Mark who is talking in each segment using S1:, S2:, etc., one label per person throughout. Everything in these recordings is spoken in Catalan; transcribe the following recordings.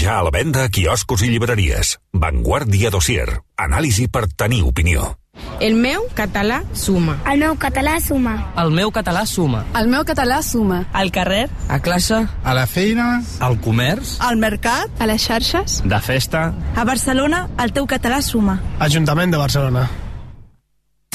S1: Ja a la venda a quioscos i llibreries. Vanguardia Dossier. Anàlisi per tenir opinió.
S2: El meu català suma.
S3: El meu català suma.
S4: El meu català suma.
S5: El meu català suma.
S6: Al carrer.
S4: A classe.
S7: A la feina.
S4: Al comerç.
S6: Al mercat.
S5: A les xarxes.
S4: De festa.
S6: A Barcelona, el teu català suma.
S7: Ajuntament de Barcelona.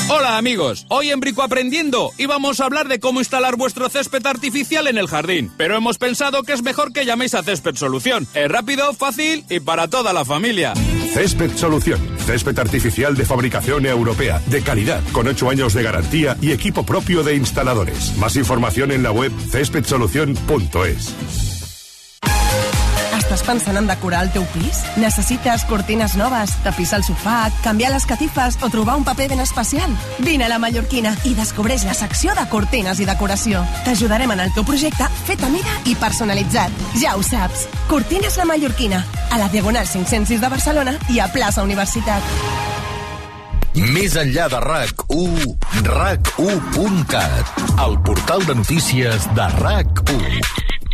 S8: Hola amigos, hoy en Brico Aprendiendo íbamos a hablar de cómo instalar vuestro césped artificial en el jardín, pero hemos pensado que es mejor que llaméis a Césped Solución. Es rápido, fácil y para toda la familia.
S9: Césped Solución, césped artificial de fabricación europea, de calidad, con 8 años de garantía y equipo propio de instaladores. Más información en la web céspedsolución.es.
S10: Estàs pensant en decorar el teu pis? Necessites cortines noves, tapissar el sofà, canviar les catifes o trobar un paper ben especial? Vine a la Mallorquina i descobreix la secció de cortines i decoració. T'ajudarem en el teu projecte fet a mida i personalitzat. Ja ho saps. Cortines la Mallorquina, a la Diagonal 506 de Barcelona i a plaça Universitat.
S11: Més enllà de RAC1, RAC1.cat, el portal de notícies de RAC1.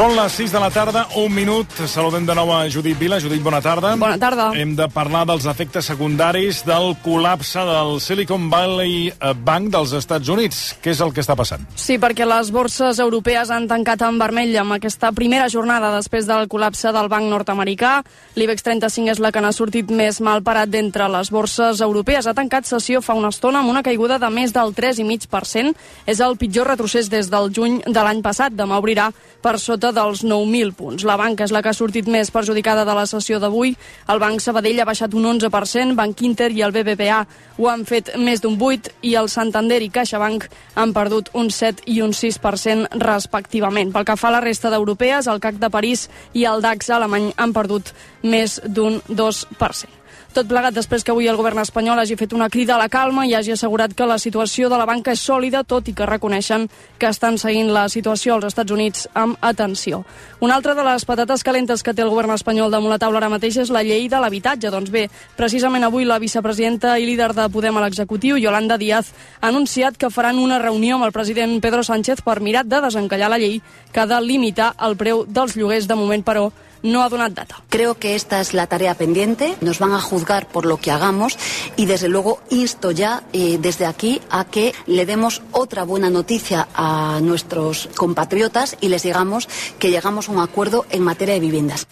S12: Són les 6 de la tarda, un minut. Saludem de nou a Judit Vila. Judit, bona tarda.
S5: Bona tarda.
S12: Hem de parlar dels efectes secundaris del col·lapse del Silicon Valley Bank dels Estats Units. Què és el que està passant?
S5: Sí, perquè les borses europees han tancat en vermell amb aquesta primera jornada després del col·lapse del banc nord-americà. L'IBEX 35 és la que n'ha sortit més mal parat d'entre les borses europees. Ha tancat sessió fa una estona amb una caiguda de més del 3,5%. És el pitjor retrocés des del juny de l'any passat. Demà obrirà per sota dels 9.000 punts. La banca és la que ha sortit més perjudicada de la sessió d'avui. El Banc Sabadell ha baixat un 11%, Banc Inter i el BBVA ho han fet més d'un 8% i el Santander i CaixaBank han perdut un 7 i un 6% respectivament. Pel que fa a la resta d'europees, el CAC de París i el DAX alemany han perdut més d'un 2%. Tot plegat després que avui el govern espanyol hagi fet una crida a la calma i hagi assegurat que la situació de la banca és sòlida, tot i que reconeixen que estan seguint la situació als Estats Units amb atenció. Una altra de les patates calentes que té el govern espanyol damunt la taula ara mateix és la llei de l'habitatge. Doncs bé, precisament avui la vicepresidenta i líder de Podem a l'executiu, Yolanda Díaz, ha anunciat que faran una reunió amb el president Pedro Sánchez per mirar de desencallar la llei que ha de limitar el preu dels lloguers. De moment, però, no ha donat data.
S13: Creo que esta es la tarea pendiente. Nos van a juzgar por lo que hagamos y desde luego insto ya eh, desde aquí a que le demos otra buena noticia a nuestros compatriotas y les digamos que llegamos a un acuerdo en materia de viviendas.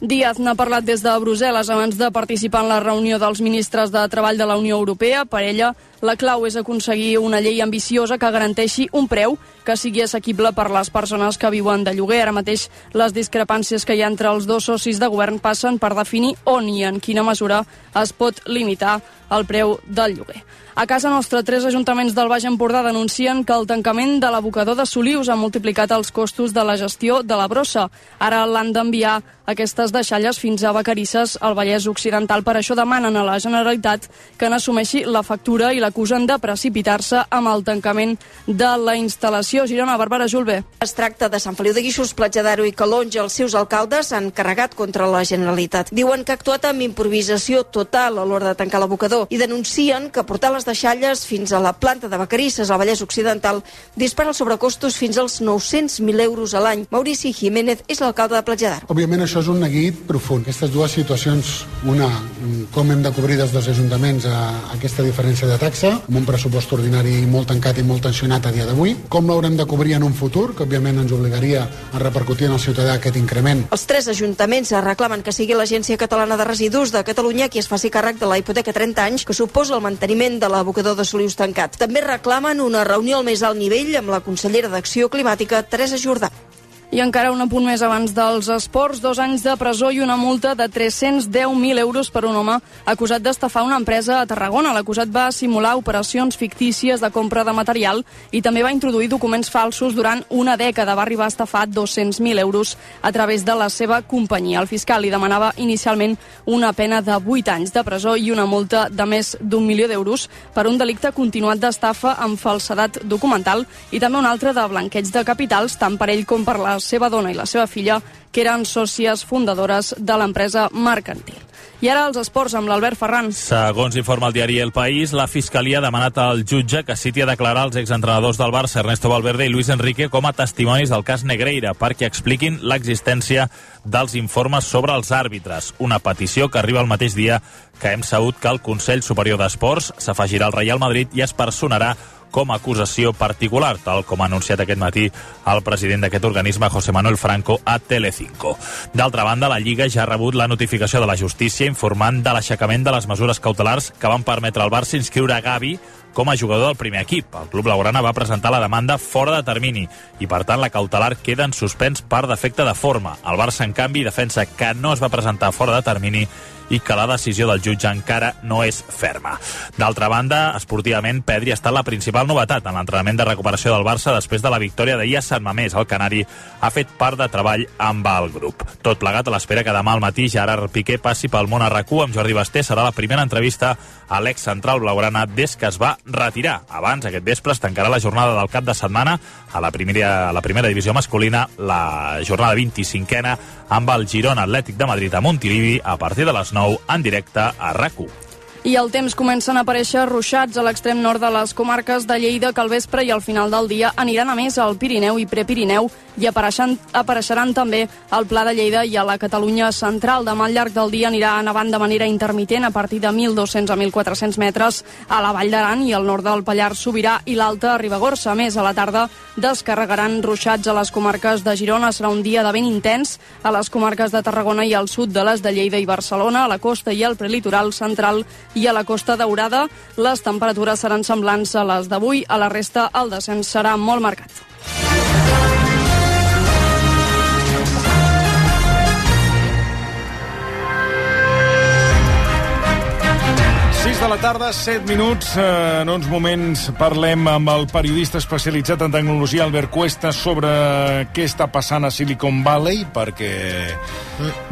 S5: Díaz n'ha parlat des de Brussel·les abans de participar en la reunió dels ministres de Treball de la Unió Europea. Per ella, la clau és aconseguir una llei ambiciosa que garanteixi un preu que sigui assequible per les persones que viuen de lloguer. Ara mateix les discrepàncies que hi ha entre els dos socis de govern passen per definir on i en quina mesura es pot limitar el preu del lloguer. A casa nostra, tres ajuntaments del Baix Empordà denuncien que el tancament de l'abocador de Solius ha multiplicat els costos de la gestió de la brossa. Ara l'han d'enviar aquestes deixalles fins a Vacarisses, al Vallès Occidental. Per això demanen a la Generalitat que n'assumeixi la factura i l'acusen de precipitar-se amb el tancament de la instal·lació. Girona, Bàrbara Julve.
S14: Es tracta de Sant Feliu de Guíxols, Platja d'Aro i Calonja. Els seus alcaldes han carregat contra la Generalitat. Diuen que ha actuat amb improvisació total a l'hora de tancar l'abocador i denuncien que portar les deixalles fins a la planta de Vacarisses, al Vallès Occidental, dispara els sobrecostos fins als 900.000 euros a l'any. Maurici Jiménez és l'alcalde de Platja d'Aro.
S15: Òbviament això és un neguit profund. Aquestes dues situacions, una, com hem de cobrir des dels ajuntaments a aquesta diferència de taxa, amb un pressupost ordinari molt tancat i molt tensionat a dia d'avui, com l'haurem de cobrir en un futur, que òbviament ens obligaria a repercutir en el ciutadà aquest increment.
S14: Els tres ajuntaments reclamen que sigui l'Agència Catalana de Residus de Catalunya qui es faci càrrec de la hipoteca 30 anys que suposa el manteniment de l'abocador de Solius tancat. També reclamen una reunió al més alt nivell amb la consellera d'Acció Climàtica, Teresa Jordà.
S5: I encara un apunt més abans dels esports, dos anys de presó i una multa de 310.000 euros per un home acusat d'estafar una empresa a Tarragona. L'acusat va simular operacions fictícies de compra de material i també va introduir documents falsos durant una dècada. Va arribar a estafar 200.000 euros a través de la seva companyia. El fiscal li demanava inicialment una pena de 8 anys de presó i una multa de més d'un milió d'euros per un delicte continuat d'estafa amb falsedat documental i també un altre de blanqueig de capitals, tant per ell com per les seva dona i la seva filla, que eren sòcies fundadores de l'empresa mercantil. I ara els esports amb l'Albert Ferran.
S3: Segons informa el diari El País, la Fiscalia ha demanat al jutge que citi a declarar els exentrenadors del Barça, Ernesto Valverde i Luis Enrique, com a testimonis del cas Negreira, perquè expliquin l'existència dels informes sobre els àrbitres. Una petició que arriba el mateix dia que hem sabut que el Consell Superior d'Esports s'afegirà al Real Madrid i es personarà com a acusació particular, tal com ha anunciat aquest matí el president d'aquest organisme, José Manuel Franco, a Telecinco. D'altra banda, la Lliga ja ha rebut la notificació de la justícia informant de l'aixecament de les mesures cautelars que van permetre al Barça inscriure Gavi com a jugador del primer equip. El club blaugrana va presentar la demanda fora de termini i, per tant, la cautelar queda en suspens per defecte de forma. El Barça, en canvi, defensa que no es va presentar fora de termini i que la decisió del jutge encara no és ferma. D'altra banda, esportivament, Pedri ha estat la principal novetat en l'entrenament de recuperació del Barça després de la victòria d'ahir a Sant Mamés. El Canari ha fet part de treball amb el grup. Tot plegat a l'espera que demà al matí Gerard Piqué passi pel món a rac amb Jordi Basté. Serà la primera entrevista a l'ex central blaugrana des que es va retirar. Abans, aquest vespre, es tancarà la jornada del cap de setmana a la primera, a la primera divisió masculina, la jornada 25a, amb el Girona Atlètic de Madrid a Montilivi a partir de les 9 en directe a RAC1.
S5: I el temps comencen a aparèixer ruixats a l'extrem nord de les comarques de Lleida que al vespre i al final del dia aniran a més al Pirineu i Prepirineu i apareixen, apareixeran també al Pla de Lleida i a la Catalunya central. Demà al llarg del dia anirà nevant de manera intermitent a partir de 1.200 a 1.400 metres a la Vall d'Aran i al nord del Pallars Sobirà i l'Alta Ribagorça. A més, a la tarda descarregaran ruixats a les comarques de Girona. Serà un dia de vent intens a les comarques de Tarragona i al sud de les de Lleida i Barcelona, a la costa i al prelitoral central i a la Costa Daurada. Les temperatures seran semblants a les d'avui. A la resta, el descens serà molt marcat.
S12: De la tarda, 7 minuts. Eh, en uns moments parlem amb el periodista especialitzat en tecnologia, Albert Cuesta, sobre què està passant a Silicon Valley, perquè,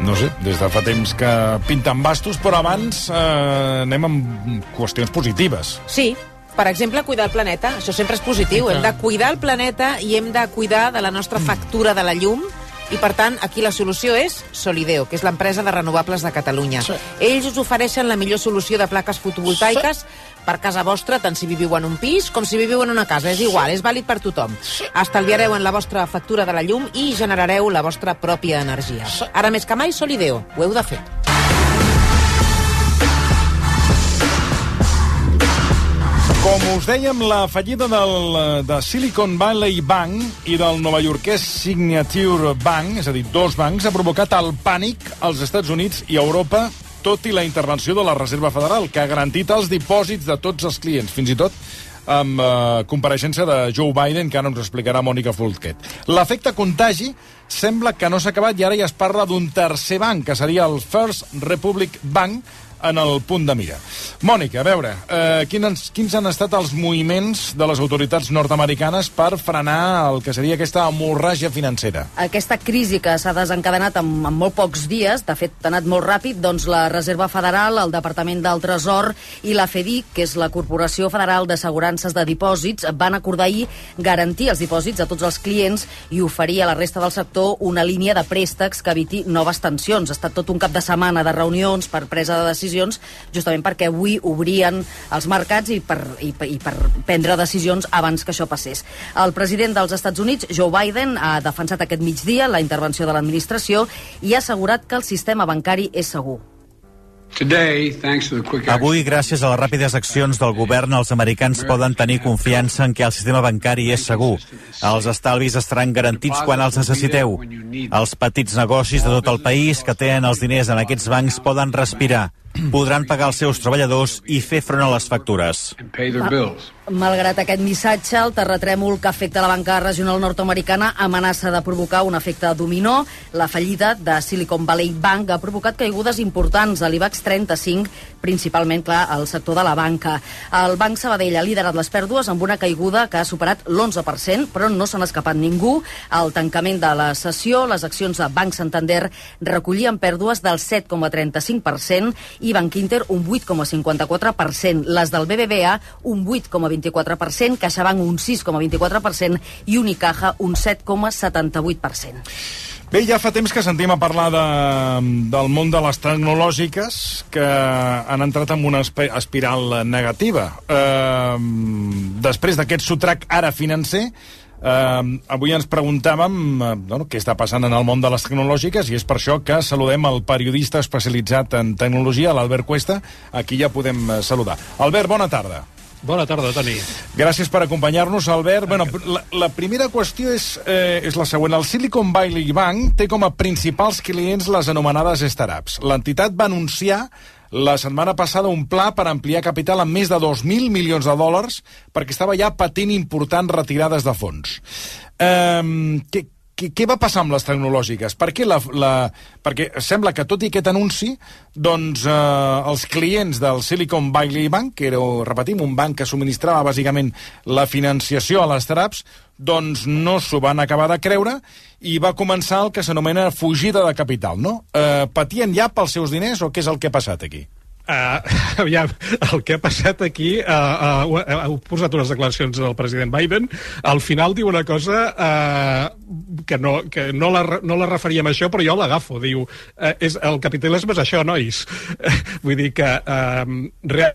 S12: no sé, des de fa temps que pinten bastos, però abans eh, anem amb qüestions positives.
S16: Sí, per exemple, cuidar el planeta. Això sempre és positiu. Hem de cuidar el planeta i hem de cuidar de la nostra factura de la llum i, per tant, aquí la solució és Solideo, que és l'empresa de renovables de Catalunya. Sí. Ells us ofereixen la millor solució de plaques fotovoltaiques sí. per casa vostra, tant si viviu en un pis com si viviu en una casa. És igual, és vàlid per tothom. Sí. Estalviareu en la vostra factura de la llum i generareu la vostra pròpia energia. Sí. Ara més que mai, Solideo. Ho heu de fer.
S12: Com us dèiem, la fallida del, de Silicon Valley Bank i del novaiorquès Signature Bank, és a dir, dos bancs, ha provocat el pànic als Estats Units i a Europa, tot i la intervenció de la Reserva Federal, que ha garantit els dipòsits de tots els clients, fins i tot amb eh, compareixença de Joe Biden, que ara ens explicarà Mònica Fulquet. L'efecte contagi sembla que no s'ha acabat i ara ja es parla d'un tercer banc, que seria el First Republic Bank, en el punt de mira. Mònica, a veure, eh, quins, quins han estat els moviments de les autoritats nord-americanes per frenar el que seria aquesta hemorràgia financera?
S17: Aquesta crisi que s'ha desencadenat en, en molt pocs dies, de fet ha anat molt ràpid, doncs la Reserva Federal, el Departament del Tresor i la FEDIC, que és la Corporació Federal d'Assegurances de Dipòsits, van acordar ahir garantir els dipòsits a tots els clients i oferir a la resta del sector una línia de préstecs que eviti noves tensions. Ha estat tot un cap de setmana de reunions per presa de decisions decisions justament perquè avui obrien els mercats i per, i, i per prendre decisions abans que això passés. El president dels Estats Units, Joe Biden, ha defensat aquest migdia la intervenció de l'administració i ha assegurat que el sistema bancari és segur.
S18: Avui, gràcies a les ràpides accions del govern, els americans poden tenir confiança en que el sistema bancari és segur. Els estalvis estaran garantits quan els necessiteu. Els petits negocis de tot el país que tenen els diners en aquests bancs poden respirar podran pagar els seus treballadors i fer front a les factures.
S17: Malgrat aquest missatge, el terratrèmol que afecta la banca regional nord-americana amenaça de provocar un efecte dominó. La fallida de Silicon Valley Bank ha provocat caigudes importants a l'IBEX 35, principalment, clar, al sector de la banca. El Banc Sabadell ha liderat les pèrdues amb una caiguda que ha superat l'11%, però no se n'ha escapat ningú. Al tancament de la sessió, les accions de Banc Santander recollien pèrdues del 7,35% i Bank Inter un 8,54%, les del BBVA un 8,24%, CaixaBank un 6,24% i Unicaja un 7,78%.
S12: Bé, ja fa temps que sentim a parlar de, del món de les tecnològiques que han entrat en una esp espiral negativa. Eh, després d'aquest sotrac ara financer, Uh, avui ens preguntàvem uh, bueno, què està passant en el món de les tecnològiques i és per això que saludem el periodista especialitzat en tecnologia, l'Albert Cuesta. Aquí ja podem uh, saludar. Albert, bona tarda.
S19: Bona tarda, Toni.
S12: Gràcies per acompanyar-nos, Albert. Bueno, la, la primera qüestió és, eh, és la següent. El Silicon Valley Bank té com a principals clients les anomenades startups. L'entitat va anunciar la setmana passada un pla per ampliar capital amb més de 2.000 milions de dòlars perquè estava ja patint importants retirades de fons. Um, què, què, què va passar amb les tecnològiques? Per què la, la, perquè sembla que tot i aquest anunci, doncs eh, els clients del Silicon Valley Bank, que era, repetim, un banc que subministrava bàsicament la financiació a les startups, doncs no s'ho van acabar de creure i va començar el que s'anomena fugida de capital, no? Eh, patien ja pels seus diners o què és el que ha passat aquí?
S19: Uh, aviam, el que ha passat aquí uh, uh, uh, heu posat unes declaracions del president Biden al final diu una cosa uh, que, no, que no, la, no la referia a això però jo l'agafo, diu uh, és, el capitalisme és això, nois uh, vull dir que uh, re,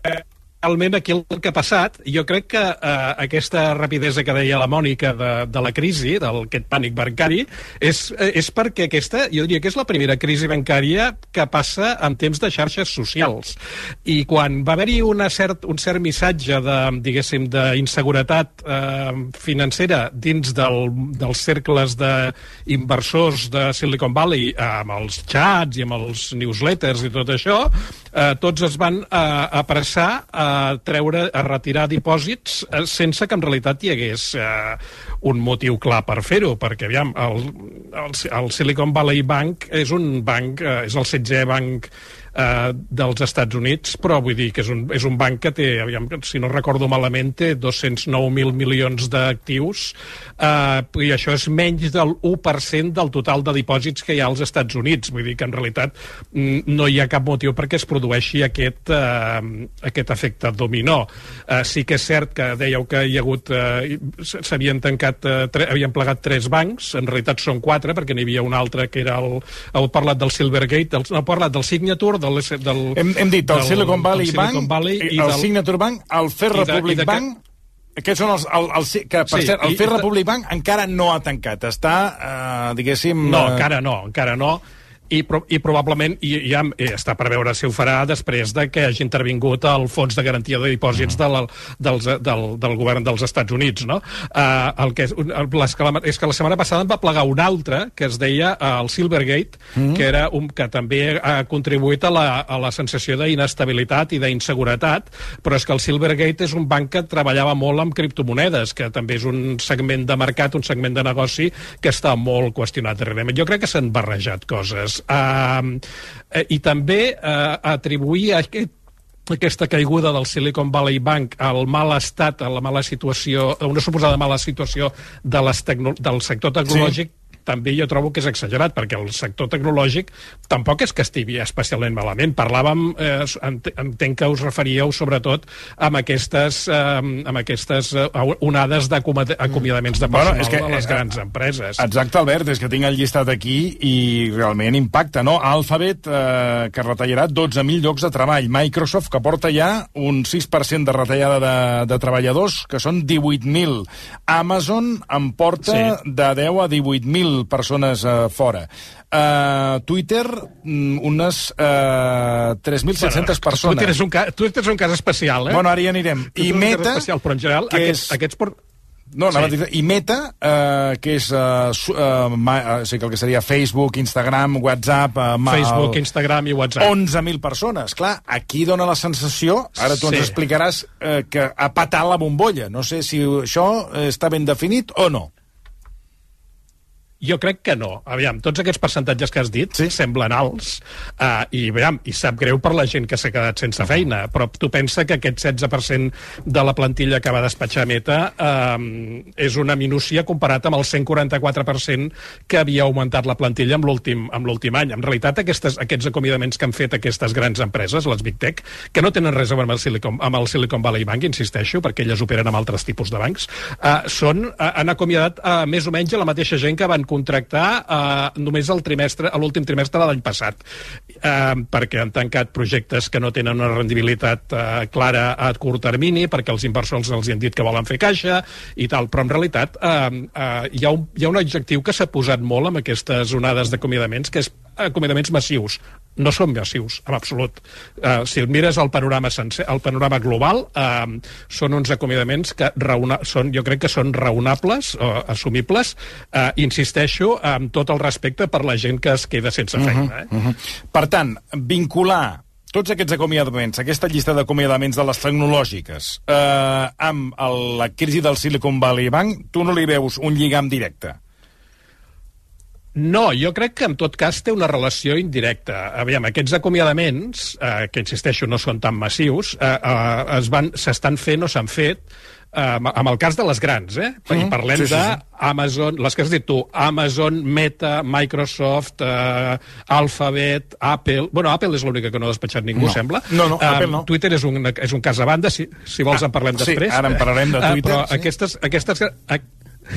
S19: realment aquí el que ha passat, jo crec que eh, aquesta rapidesa que deia la Mònica de, de la crisi, d'aquest pànic bancari, és, eh, és perquè aquesta, jo diria que és la primera crisi bancària que passa en temps de xarxes socials. I quan va haver-hi cert, un cert missatge de, diguéssim, d'inseguretat eh, financera dins del, dels cercles d'inversors de Silicon Valley, eh, amb els xats i amb els newsletters i tot això, eh, tots es van eh, apressar a treure, a retirar dipòsits eh, sense que en realitat hi hagués eh, un motiu clar per fer-ho, perquè aviam, el, el, el Silicon Valley Bank és un banc, eh, és el 16è banc eh, dels Estats Units, però vull dir que és un, és un banc que té, aviam, si no recordo malament, té 209.000 milions d'actius, eh, i això és menys del 1% del total de dipòsits que hi ha als Estats Units. Vull dir que en realitat mm, no hi ha cap motiu perquè es produeixi aquest, eh, aquest efecte dominó. Eh, sí que és cert que dèieu que hi ha hagut, eh, s'havien tancat, eh, havien plegat tres bancs, en realitat són quatre, perquè n'hi havia un altre que era el, heu parlat del Silvergate, el, heu parlat del Signature, del, del,
S12: hem, hem dit el
S19: del,
S12: Silicon Valley
S19: del
S12: Bank,
S19: Silicon Valley
S12: i
S19: i
S12: el
S19: del,
S12: Signature Bank, el
S19: de-
S12: Republic
S19: de que-
S12: Bank, aquests són els, el, el, que, per
S19: Sí,
S12: cert, el Fair
S19: i-
S12: Republic Bank encara no ha tancat. Està, eh, diguéssim...
S19: No,
S12: eh,
S19: encara no, encara no. I, pro, i probablement i, ja eh, està per veure si ho farà després de que hagi intervingut el Fons de Garantia de Dipòsits
S12: Mm.
S19: del, dels, del, del govern dels Estats Units, no? Uh, el que és, el, les, que la, és que la setmana passada en va plegar un altre que es deia uh, el Silvergate,
S12: Mm.
S19: que, era un, que també ha contribuït a la, a la sensació d'inestabilitat i d'inseguretat, però és que el Silvergate és un banc que treballava molt amb criptomonedes, que també és un segment de mercat, un segment de negoci que està molt qüestionat darrerament. Jo crec que s'han barrejat coses. Uh, I també uh, atribuir aquest aquesta caiguda del Silicon Valley Bank al mal estat, a la mala situació, a una suposada mala situació de les tecno del sector tecnològic, sí també jo trobo que és exagerat, perquè el sector tecnològic tampoc és que estigui especialment malament. Parlàvem, eh, ent- entenc que us referíeu sobretot amb aquestes, eh, amb aquestes eh, onades d'acomiadaments de personal
S12: Bueno, és que,
S19: a les
S12: eh,
S19: grans empreses.
S12: Exacte, Albert, és que tinc el llistat aquí i realment impacta, no? Alphabet, eh, que retallarà 12.000 llocs de treball. Microsoft, que porta ja un 6% de retallada de, de treballadors, que són 18.000. Amazon en porta
S19: Sí.
S12: de 10 a 18.000 persones eh, fora. Uh, Twitter, mm, unes uh, 3.700 persones.
S19: Twitter és, un cas, Twitter és un cas especial, eh?
S12: Bueno, ara hi anirem.
S19: Twitter
S12: I Meta,
S19: especial, però en general
S12: que
S19: aquests,
S12: és-
S19: aquests por...
S12: No,
S19: Sí.
S12: a dir, i Meta, eh, que és eh, eh, ma, eh, o sigui, el que seria Facebook, Instagram, WhatsApp... Eh, ma,
S19: Facebook,
S12: el-
S19: Instagram i WhatsApp.
S12: 11.000 persones. Clar, aquí dona la sensació, ara tu ens
S19: Sí.
S12: explicaràs, eh, que ha patat la bombolla. No sé si això eh, està ben definit o no.
S19: Jo crec que no. Aviam, tots aquests percentatges que has dit sí? semblen alts uh, i, aviam, i sap greu per la gent que s'ha quedat sense feina, però tu pensa que aquest 16% de la plantilla que va despatxar Meta uh, és una minúcia comparat amb el 144% que havia augmentat la plantilla amb l'últim amb l'últim any. En realitat, aquestes, aquests acomiadaments que han fet aquestes grans empreses, les Big Tech, que no tenen res a veure amb el Silicon, amb el Silicon Valley Bank, insisteixo, perquè elles operen amb altres tipus de bancs, uh, són, uh, han acomiadat uh, més o menys la mateixa gent que van contractar eh, només el trimestre, l'últim trimestre de l'any passat, eh, perquè han tancat projectes que no tenen una rendibilitat eh, clara a curt termini, perquè els inversors els han dit que volen fer caixa i tal, però en realitat eh, eh, hi, ha un, hi ha un objectiu que s'ha posat molt amb aquestes onades d'acomiadaments, que és acomiadaments massius. No són massius, en absolut. Uh, si mires el panorama sencer, el panorama global, uh, són uns acomiadaments que raona, són, jo crec que són raonables, uh, assumibles, uh, insisteixo, amb tot el respecte per la gent que es queda sense feina. Uh -huh, eh?
S12: uh -huh. Per tant, vincular tots aquests acomiadaments, aquesta llista d'acomiadaments de les tecnològiques, eh, amb el, la crisi del Silicon Valley Bank, tu no li veus un lligam directe?
S19: No, jo crec que en tot cas té una relació indirecta. Aviam, aquests acomiadaments, eh, que insisteixo no són tan massius, eh, eh, es van s'estan fent o s'han fet eh, amb el cas de les grans, eh? Mm. I parlem sí, sí, sí. d'Amazon, les que has dit tu, Amazon, Meta, Microsoft, eh, Alphabet, Apple... Bueno, Apple és l'única que no ha despatxat ningú,
S12: no.
S19: sembla.
S12: No, no,
S19: eh,
S12: Apple no.
S19: Twitter és un, és un cas a banda, si, si vols
S12: ah,
S19: en parlem
S12: sí,
S19: després.
S12: ara en parlarem de Twitter.
S19: Eh, però
S12: sí.
S19: aquestes, aquestes,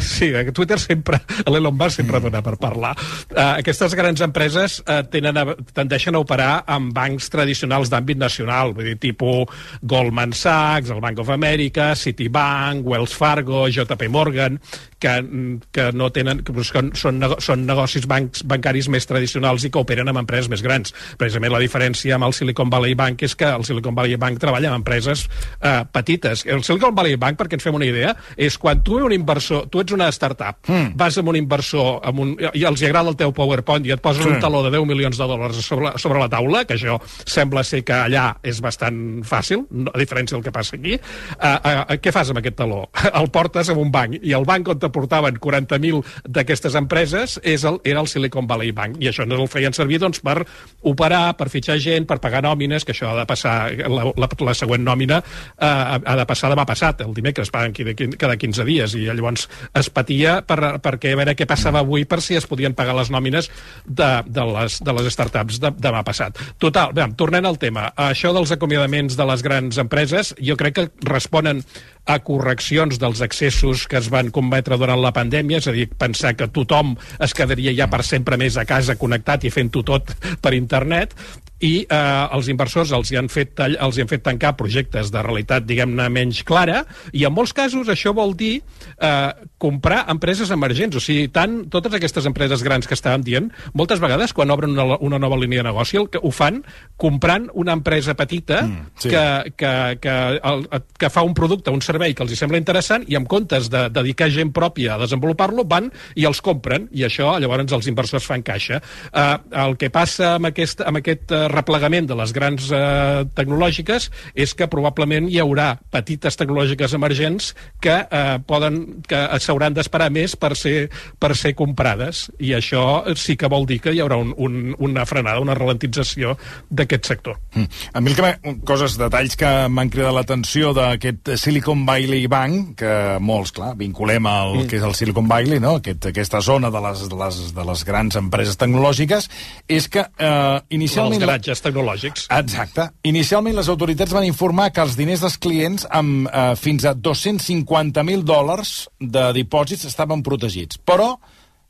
S19: Sí, a Twitter sempre, l'Elon Musk sempre dona per parlar. Uh, aquestes grans empreses uh, tenen a, tendeixen a operar amb bancs tradicionals d'àmbit nacional, vull dir, tipus Goldman Sachs, el Bank of America, Citibank, Wells Fargo, JP Morgan, que, que no tenen, que són, són, són negocis bancs, bancaris més tradicionals i que operen amb empreses més grans. Precisament la diferència amb el Silicon Valley Bank és que el Silicon Valley Bank treballa amb empreses uh, petites. El Silicon Valley Bank, perquè ens fem una idea, és quan tu un inversor, tu ets una startup, mm. vas amb un inversor amb un, i els agrada el teu PowerPoint i et posen sí. un taló de 10 milions de dòlars sobre, sobre la taula, que això sembla ser que allà és bastant fàcil, a diferència del que passa aquí, uh, uh, què fas amb aquest taló? El portes a un banc, i el banc on t'aportaven 40.000 d'aquestes empreses és el, era el Silicon Valley Bank, i això no el feien servir doncs, per operar, per fitxar gent, per pagar nòmines, que això ha de passar, la, la, la següent nòmina uh, ha de passar demà passat, el dimecres, paguen cada 15 dies, i llavors es patia per, perquè a veure què passava avui per si es podien pagar les nòmines de, de, les, de les startups de, demà passat. Total, bé, tornant al tema, això dels acomiadaments de les grans empreses, jo crec que responen a correccions dels excessos que es van cometre durant la pandèmia, és a dir, pensar que tothom es quedaria ja per sempre més a casa connectat i fent-ho tot per internet, i eh, els inversors els hi, han fet, els hi han fet tancar projectes de realitat, diguem-ne, menys clara, i en molts casos això vol dir eh, comprar empreses emergents, o sigui, tant totes aquestes empreses grans que estàvem dient, moltes vegades quan obren una, una nova línia de negoci el que ho fan comprant una empresa petita mm, sí. que, que, que, el, que fa un producte, un servei que els hi sembla interessant i en comptes de dedicar gent pròpia a desenvolupar-lo, van i els compren, i això llavors els inversors fan caixa. Eh, el que passa amb aquest, amb aquest eh, replegament de les grans eh, tecnològiques és que probablement hi haurà petites tecnològiques emergents que eh, poden que s'hauran d'esperar més per ser, per ser comprades i això sí que vol dir que hi haurà un, un, una frenada, una ralentització d'aquest sector.
S12: Mm. A mi el que coses, detalls que m'han cridat l'atenció d'aquest Silicon Valley Bank, que molts, clar, vinculem al mm. que és el Silicon Valley, no? Aquest, aquesta zona de les, de, les, de les grans empreses tecnològiques, és que eh, inicialment...
S19: Els garatges tecnològics.
S12: Exacte. Inicialment les autoritats van informar que els diners dels clients amb eh, fins a 250.000 dòlars de dipòsits estaven protegits. Però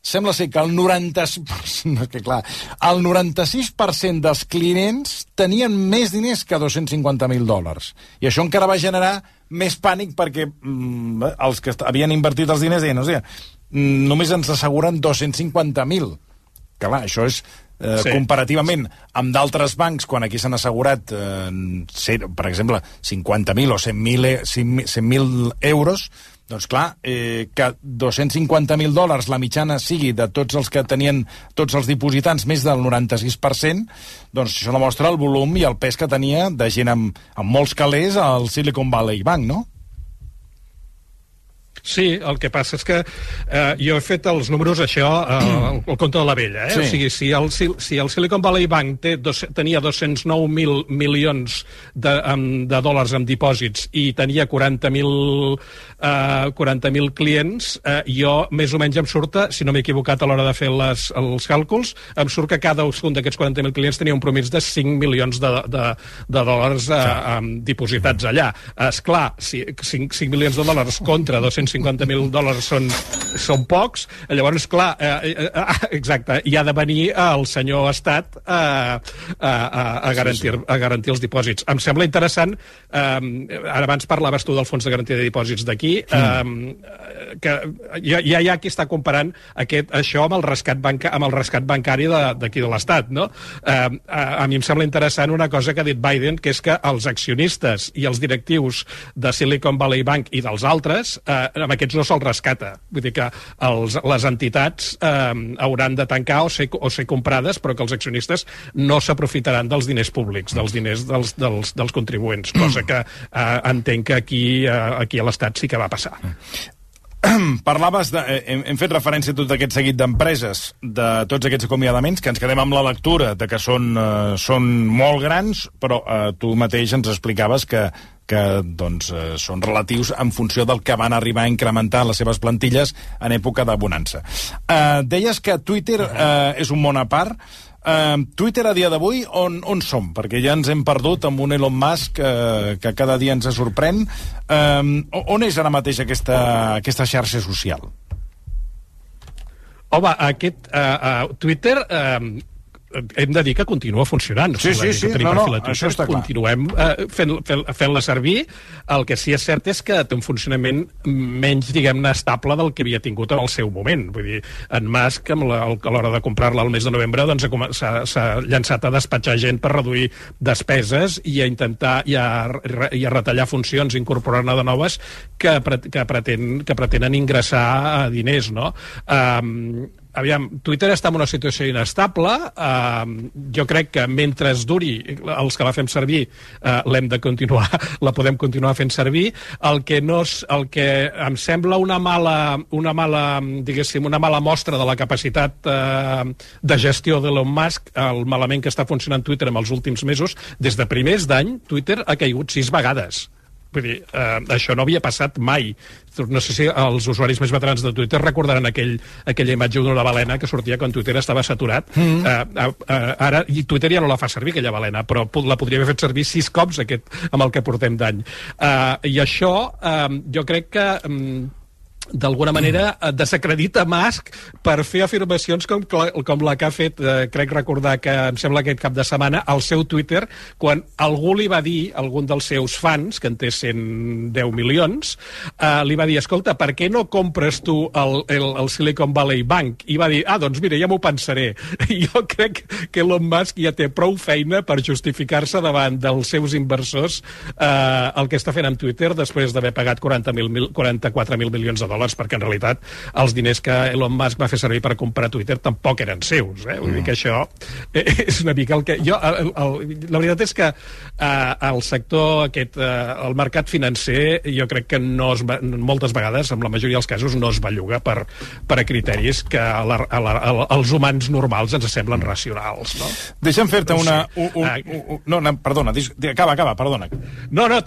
S12: sembla ser que el 90... No, que clar, el 96% dels clients tenien més diners que 250.000 dòlars. I això encara va generar més pànic perquè mm, els que havien invertit els diners deien, o sigui, mm, només ens asseguren 250.000. Que clar, això és eh, sí. comparativament amb d'altres bancs, quan aquí s'han assegurat, eh, per exemple, 50.000 o 100.000 100 100 euros, doncs clar, eh, que 250.000 dòlars la mitjana sigui de tots els que tenien tots els dipositants més del 96%, doncs això demostra el volum i el pes que tenia de gent amb, amb molts calés al Silicon Valley Bank, no?
S19: Sí, el que passa és que eh, jo he fet els números, això, eh, el, el compte de la vella. Eh?
S12: Sí.
S19: O sigui, si el, si, si el Silicon Valley Bank té dos, tenia 209.000 milions de, amb, de dòlars en dipòsits i tenia 40.000 eh, 40 clients, eh, jo més o menys em surta, si no m'he equivocat a l'hora de fer les, els càlculs, em surt que cada un d'aquests 40.000 clients tenia un promís de 5 milions de, de, de dòlars eh, eh, dipositats allà. És clar, si 5, 5 milions de dòlars contra 250.000 dòlars són, són pocs, llavors, clar, eh, eh, eh, exacte, hi ha de venir el senyor Estat eh, a, a, a, garantir, a garantir els dipòsits. Em sembla interessant, eh, ara abans parlaves tu del fons de garantia de dipòsits d'aquí, eh, que ja, ja hi ha qui està comparant aquest, això amb el rescat, banca, amb el rescat bancari d'aquí de, de l'Estat, no? Eh, a, a mi em sembla interessant una cosa que ha dit Biden, que és que els accionistes i els directius de Silicon Valley Bank i dels altres, eh, amb aquests no se'ls rescata. Vull dir que els, les entitats eh, hauran de tancar o ser, o ser comprades, però que els accionistes no s'aprofitaran dels diners públics, dels diners dels, dels, dels contribuents, cosa que eh, entenc que aquí, eh, aquí a l'Estat sí que va passar.
S12: Parlaves de... eh, Hem, hem fet referència a tot aquest seguit d'empreses, de tots aquests acomiadaments, que ens quedem amb la lectura de que són, eh, són molt grans, però eh, tu mateix ens explicaves que que doncs, eh, són relatius en funció del que van arribar a incrementar les seves plantilles en època de bonança. Eh, deies que Twitter eh, és un món a part. Eh, Twitter a dia d'avui, on, on som? Perquè ja ens hem perdut amb un Elon Musk eh, que cada dia ens sorprèn. Eh, on és ara mateix aquesta, aquesta xarxa social?
S19: Home, aquest uh, uh, Twitter uh, hem de dir que continua funcionant.
S12: Sí, sí, sí, no, no, això està clar.
S19: Continuem uh, fent-la fent, fent servir. El que sí és cert és que té un funcionament menys, diguem-ne, estable del que havia tingut en el seu moment. Vull dir, en Musk, amb la, a l'hora de comprar-la al mes de novembre, doncs s'ha llançat a despatxar gent per reduir despeses i a intentar i a, i a retallar funcions, incorporar-ne de noves que, pre- que, pretén, que pretenen ingressar eh, diners, no? Um, Aviam, Twitter està en una situació inestable. Uh, jo crec que mentre es duri els que la fem servir, uh, l'hem de continuar, la podem continuar fent servir. El que, no és, el que em sembla una mala, una mala, diguéssim, una mala mostra de la capacitat uh, de gestió d'Elon Musk, el malament que està funcionant Twitter en els últims mesos, des de primers d'any, Twitter ha caigut sis vegades. Vull dir, eh, això no havia passat mai. No sé si els usuaris més veterans de Twitter recordaran aquell, aquella imatge d'una balena que sortia quan Twitter estava saturat. Mm. Eh, eh, ara, i Twitter ja no la fa servir, aquella balena, però la podria haver fet servir sis cops aquest, amb el que portem d'any. Eh, I això, eh, jo crec que... mm, d'alguna manera eh, desacredita Musk per fer afirmacions com, com la que ha fet, eh, crec recordar que em sembla aquest cap de setmana, al seu Twitter, quan algú li va dir, algun dels seus fans, que en té 110 milions, eh, li va dir, escolta, per què no compres tu el, el, el Silicon Valley Bank? I va dir, ah, doncs mira, ja m'ho pensaré. Jo crec que Elon Musk ja té prou feina per justificar-se davant dels seus inversors eh, el que està fent amb Twitter després d'haver pagat 40.000 44.000 milions de dòlars, perquè en realitat els diners que Elon Musk va fer servir per comprar Twitter tampoc eren seus. Eh? Vull dir que això és una mica el que... Jo, el, el, la veritat és que eh, el sector aquest, eh, el mercat financer, jo crec que no es, va- moltes vegades, en la majoria dels casos, no es belluga per, per a criteris que a la, a la, a, als humans normals ens semblen racionals. No?
S12: Deixa'm fer-te una... Un, un, un, un, no, no, perdona, dis, di- acaba, acaba, perdona.
S19: No, no,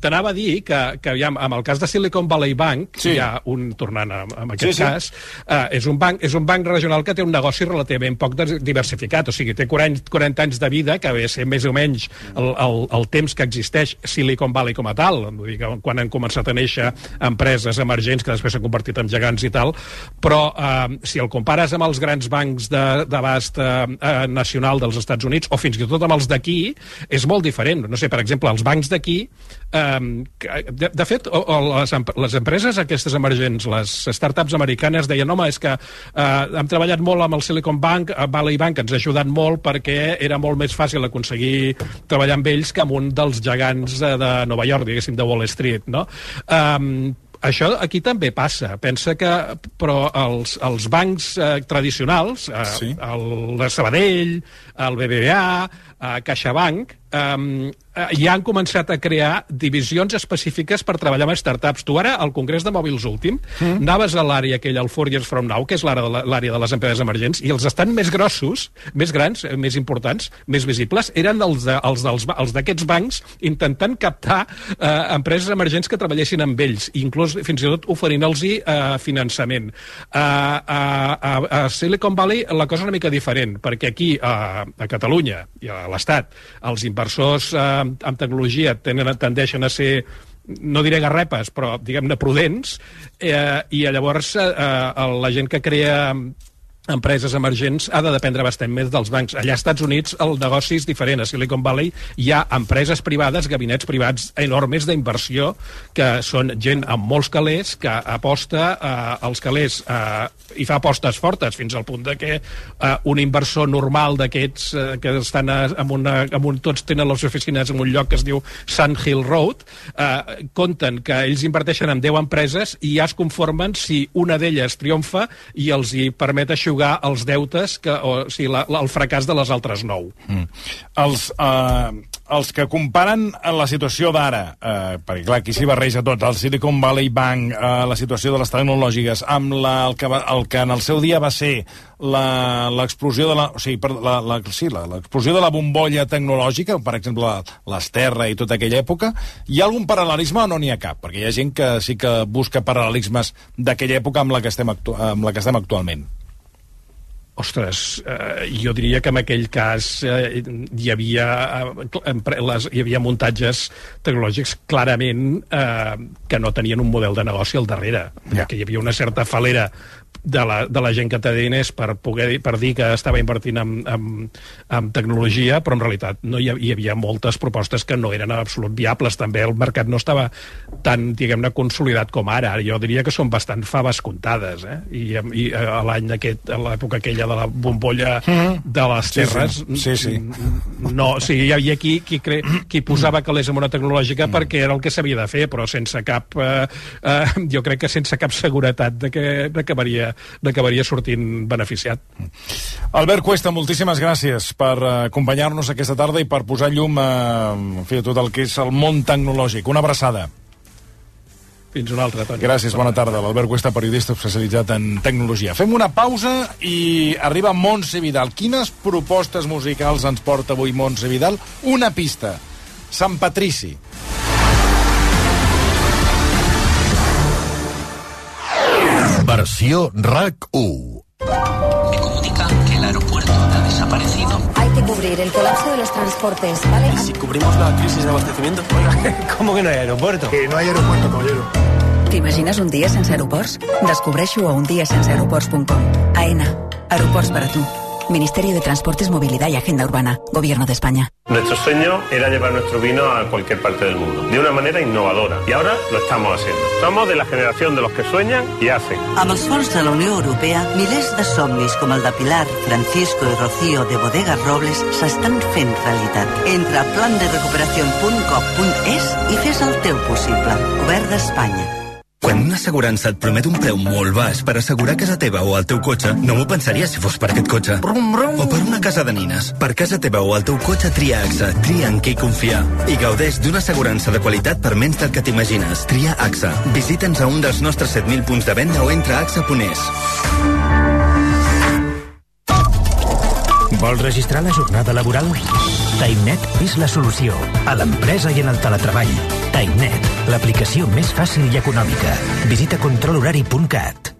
S19: t'anava a dir que, que aviam, amb el cas de Silicon Valley Bank,
S12: Sí.
S19: hi ha un, tornant a, a aquest
S12: Sí,
S19: sí, cas, eh, és, un banc, és un banc regional que té un negoci relativament poc diversificat, o sigui, té 40, 40 anys de vida, que ve ser més o menys el, el, el temps que existeix Silicon Valley com a tal, vull dir que quan han començat a néixer empreses emergents que després s'han convertit en gegants i tal, però eh, si el compares amb els grans bancs de- d'abast eh, eh, nacional dels Estats Units, o fins i tot amb els d'aquí, és molt diferent. No sé, per exemple, els bancs d'aquí, eh, que- de, de fet, o, o les, les empreses aquestes emergents, les startups americanes, deien, home, és que eh, hem treballat molt amb el Silicon Bank, eh, Valley Bank ens ha ajudat molt perquè era molt més fàcil aconseguir treballar amb ells que amb un dels gegants eh, de Nova York, diguéssim, de Wall Street, no? Um, això aquí també passa. Pensa que, però els, els bancs eh, tradicionals, eh,
S12: Sí.
S19: el de Sabadell, el BBVA, eh, CaixaBank, um, ja han començat a crear divisions específiques per treballar amb startups. Tu ara, al Congrés de Mòbils últim, mm. anaves a l'àrea aquella, al Four Years From Now, que és l'àrea de, les empreses emergents, i els estan més grossos, més grans, eh, més importants, més visibles, eren els, de, els, d'aquests bancs intentant captar eh, empreses emergents que treballessin amb ells, inclús fins i tot oferint-los eh, finançament. A, a, a, a Silicon Valley la cosa és una mica diferent, perquè aquí, a, a Catalunya i a l'Estat, els inversors eh, amb, amb tecnologia tenen, tendeixen a ser no diré garrepes, però diguem-ne prudents, eh, i llavors eh, la gent que crea empreses emergents ha de dependre bastant més dels bancs. Allà als Estats Units el negoci és diferent. A Silicon Valley hi ha empreses privades, gabinets privats enormes d'inversió que són gent amb molts calés que aposta eh, als calés eh, i fa apostes fortes fins al punt de que eh, un inversor normal d'aquests eh, que estan a, amb una, amb un, tots tenen les oficines en un lloc que es diu Sun Hill Road eh, compten que ells inverteixen en 10 empreses i ja es conformen si una d'elles triomfa i els hi permet aixugar jugar els deutes, que, o, o sigui, la, la, el fracàs de les altres nou. Mm.
S12: Els, eh, els que comparen la situació d'ara, eh, perquè clar, aquí s'hi barreja tot, el Silicon Valley Bank, eh, la situació de les tecnològiques, amb la, el, que va, el que en el seu dia va ser l'explosió de la, o sigui, per, la, la, sí, l'explosió de la bombolla tecnològica, per exemple, l'Esterra i tota aquella època, hi ha algun paral·lelisme o no n'hi ha cap? Perquè hi ha gent que sí que busca paral·lelismes d'aquella època amb la que estem, actu amb la que estem actualment.
S19: Ostres, eh, jo diria que en aquell cas eh, hi havia eh, les, hi havia muntatges tecnològics clarament eh, que no tenien un model de negoci al darrere, ja. que hi havia una certa falera de la, de la gent que té diners per, poder, per dir que estava invertint en, en, en tecnologia, però en realitat no hi, hi havia moltes propostes que no eren absolut viables. També el mercat no estava tan, diguem-ne, consolidat com ara. Jo diria que són bastant faves comptades, eh? I, i a l'any aquest, a l'època aquella de la bombolla mm -hmm. de les terres,
S12: sí, sí. sí, sí.
S19: no, o sigui, hi havia qui, qui, cre, qui posava calés en una tecnològica mm. perquè era el que s'havia de fer, però sense cap, eh, eh, jo crec que sense cap seguretat de que, de que varia n'acabaria sortint beneficiat.
S12: Albert Cuesta, moltíssimes gràcies per eh, acompanyar-nos aquesta tarda i per posar llum a, en fi, a tot el que és el món tecnològic. Una abraçada.
S19: Fins una altra, Toni.
S12: Gràcies, bona tarda. L'Albert Cuesta, periodista especialitzat en tecnologia. Fem una pausa i arriba Montse Vidal. Quines propostes musicals ens porta avui Montse Vidal? Una pista. Sant Patrici.
S11: Versió RAC 1.
S20: Me comunican que el aeropuerto ha desaparecido.
S21: Hay que cubrir el colapso de los transportes, ¿vale?
S20: ¿Y si cubrimos la crisis de abastecimiento?
S22: ¿cómo que no hay aeropuerto?
S7: Que no hay aeropuerto, caballero.
S21: T'imagines un dia sense aeroports? Descobreixo a undiasenseaeroports.com. AENA. Aeroports per a tu. Ministerio de Transportes, Movilidad y Agenda Urbana. Gobierno de España.
S23: Nuestro sueño era llevar nuestro vino a cualquier parte del mundo, de una manera innovadora. Y ahora lo estamos haciendo. Somos de la generación de los que sueñan i hacen.
S24: Amb els fons de la Unió Europea, milers de somnis com el de Pilar, Francisco i Rocío de Bodegas Robles s'estan fent realitat. Entra a planderecuperación.gov.es i fes el teu possible. Govern d'Espanya.
S25: Quan una assegurança et promet un preu molt baix per assegurar casa teva o el teu cotxe, no m'ho pensaria si fos per aquest cotxe. Brum, brum. O per una casa de nines. Per casa teva o el teu cotxe, tria AXA. Tria en qui confiar. I gaudeix d'una assegurança de qualitat per menys del que t'imagines. Tria AXA. Visita'ns a un dels nostres 7.000 punts de venda o entra a AXA.es.
S26: Vols registrar la jornada laboral? TimeNet és la solució a l'empresa i en el teletreball. TimeNet, l'aplicació més fàcil i econòmica. Visita controlhorari.cat.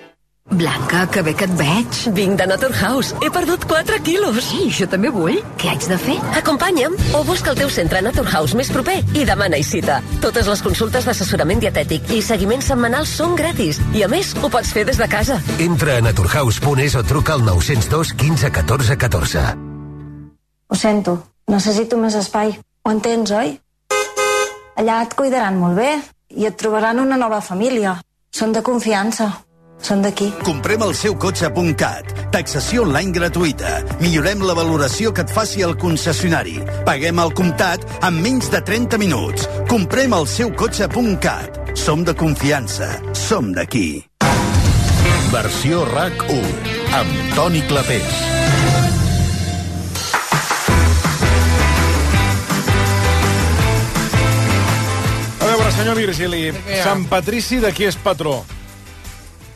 S27: Blanca, que bé que et veig.
S28: Vinc de Naturhaus. He perdut 4 quilos.
S27: Sí, jo també vull. Què haig de fer?
S28: Acompanya'm o busca el teu centre Naturhaus més proper i demana-hi cita. Totes les consultes d'assessorament dietètic i seguiment setmanal són gratis. I a més, ho pots fer des de casa.
S11: Entra a naturhaus.es o truca al 902 15 14 14.
S29: Ho sento, necessito més espai. Ho entens, oi? Allà et cuidaran molt bé i et trobaran una nova família. Són de confiança.
S23: Són d'aquí.
S25: Comprem el seu cotxe.cat. Taxació online gratuïta. Millorem la valoració que et faci el concessionari. Paguem al comptat en menys de 30 minuts. Comprem el seu cotxe.cat. Som de confiança. Som d'aquí.
S1: Versió RAC 1 amb Toni Clapés.
S12: A veure, senyor Virgili? Sant Patrici de qui és patró?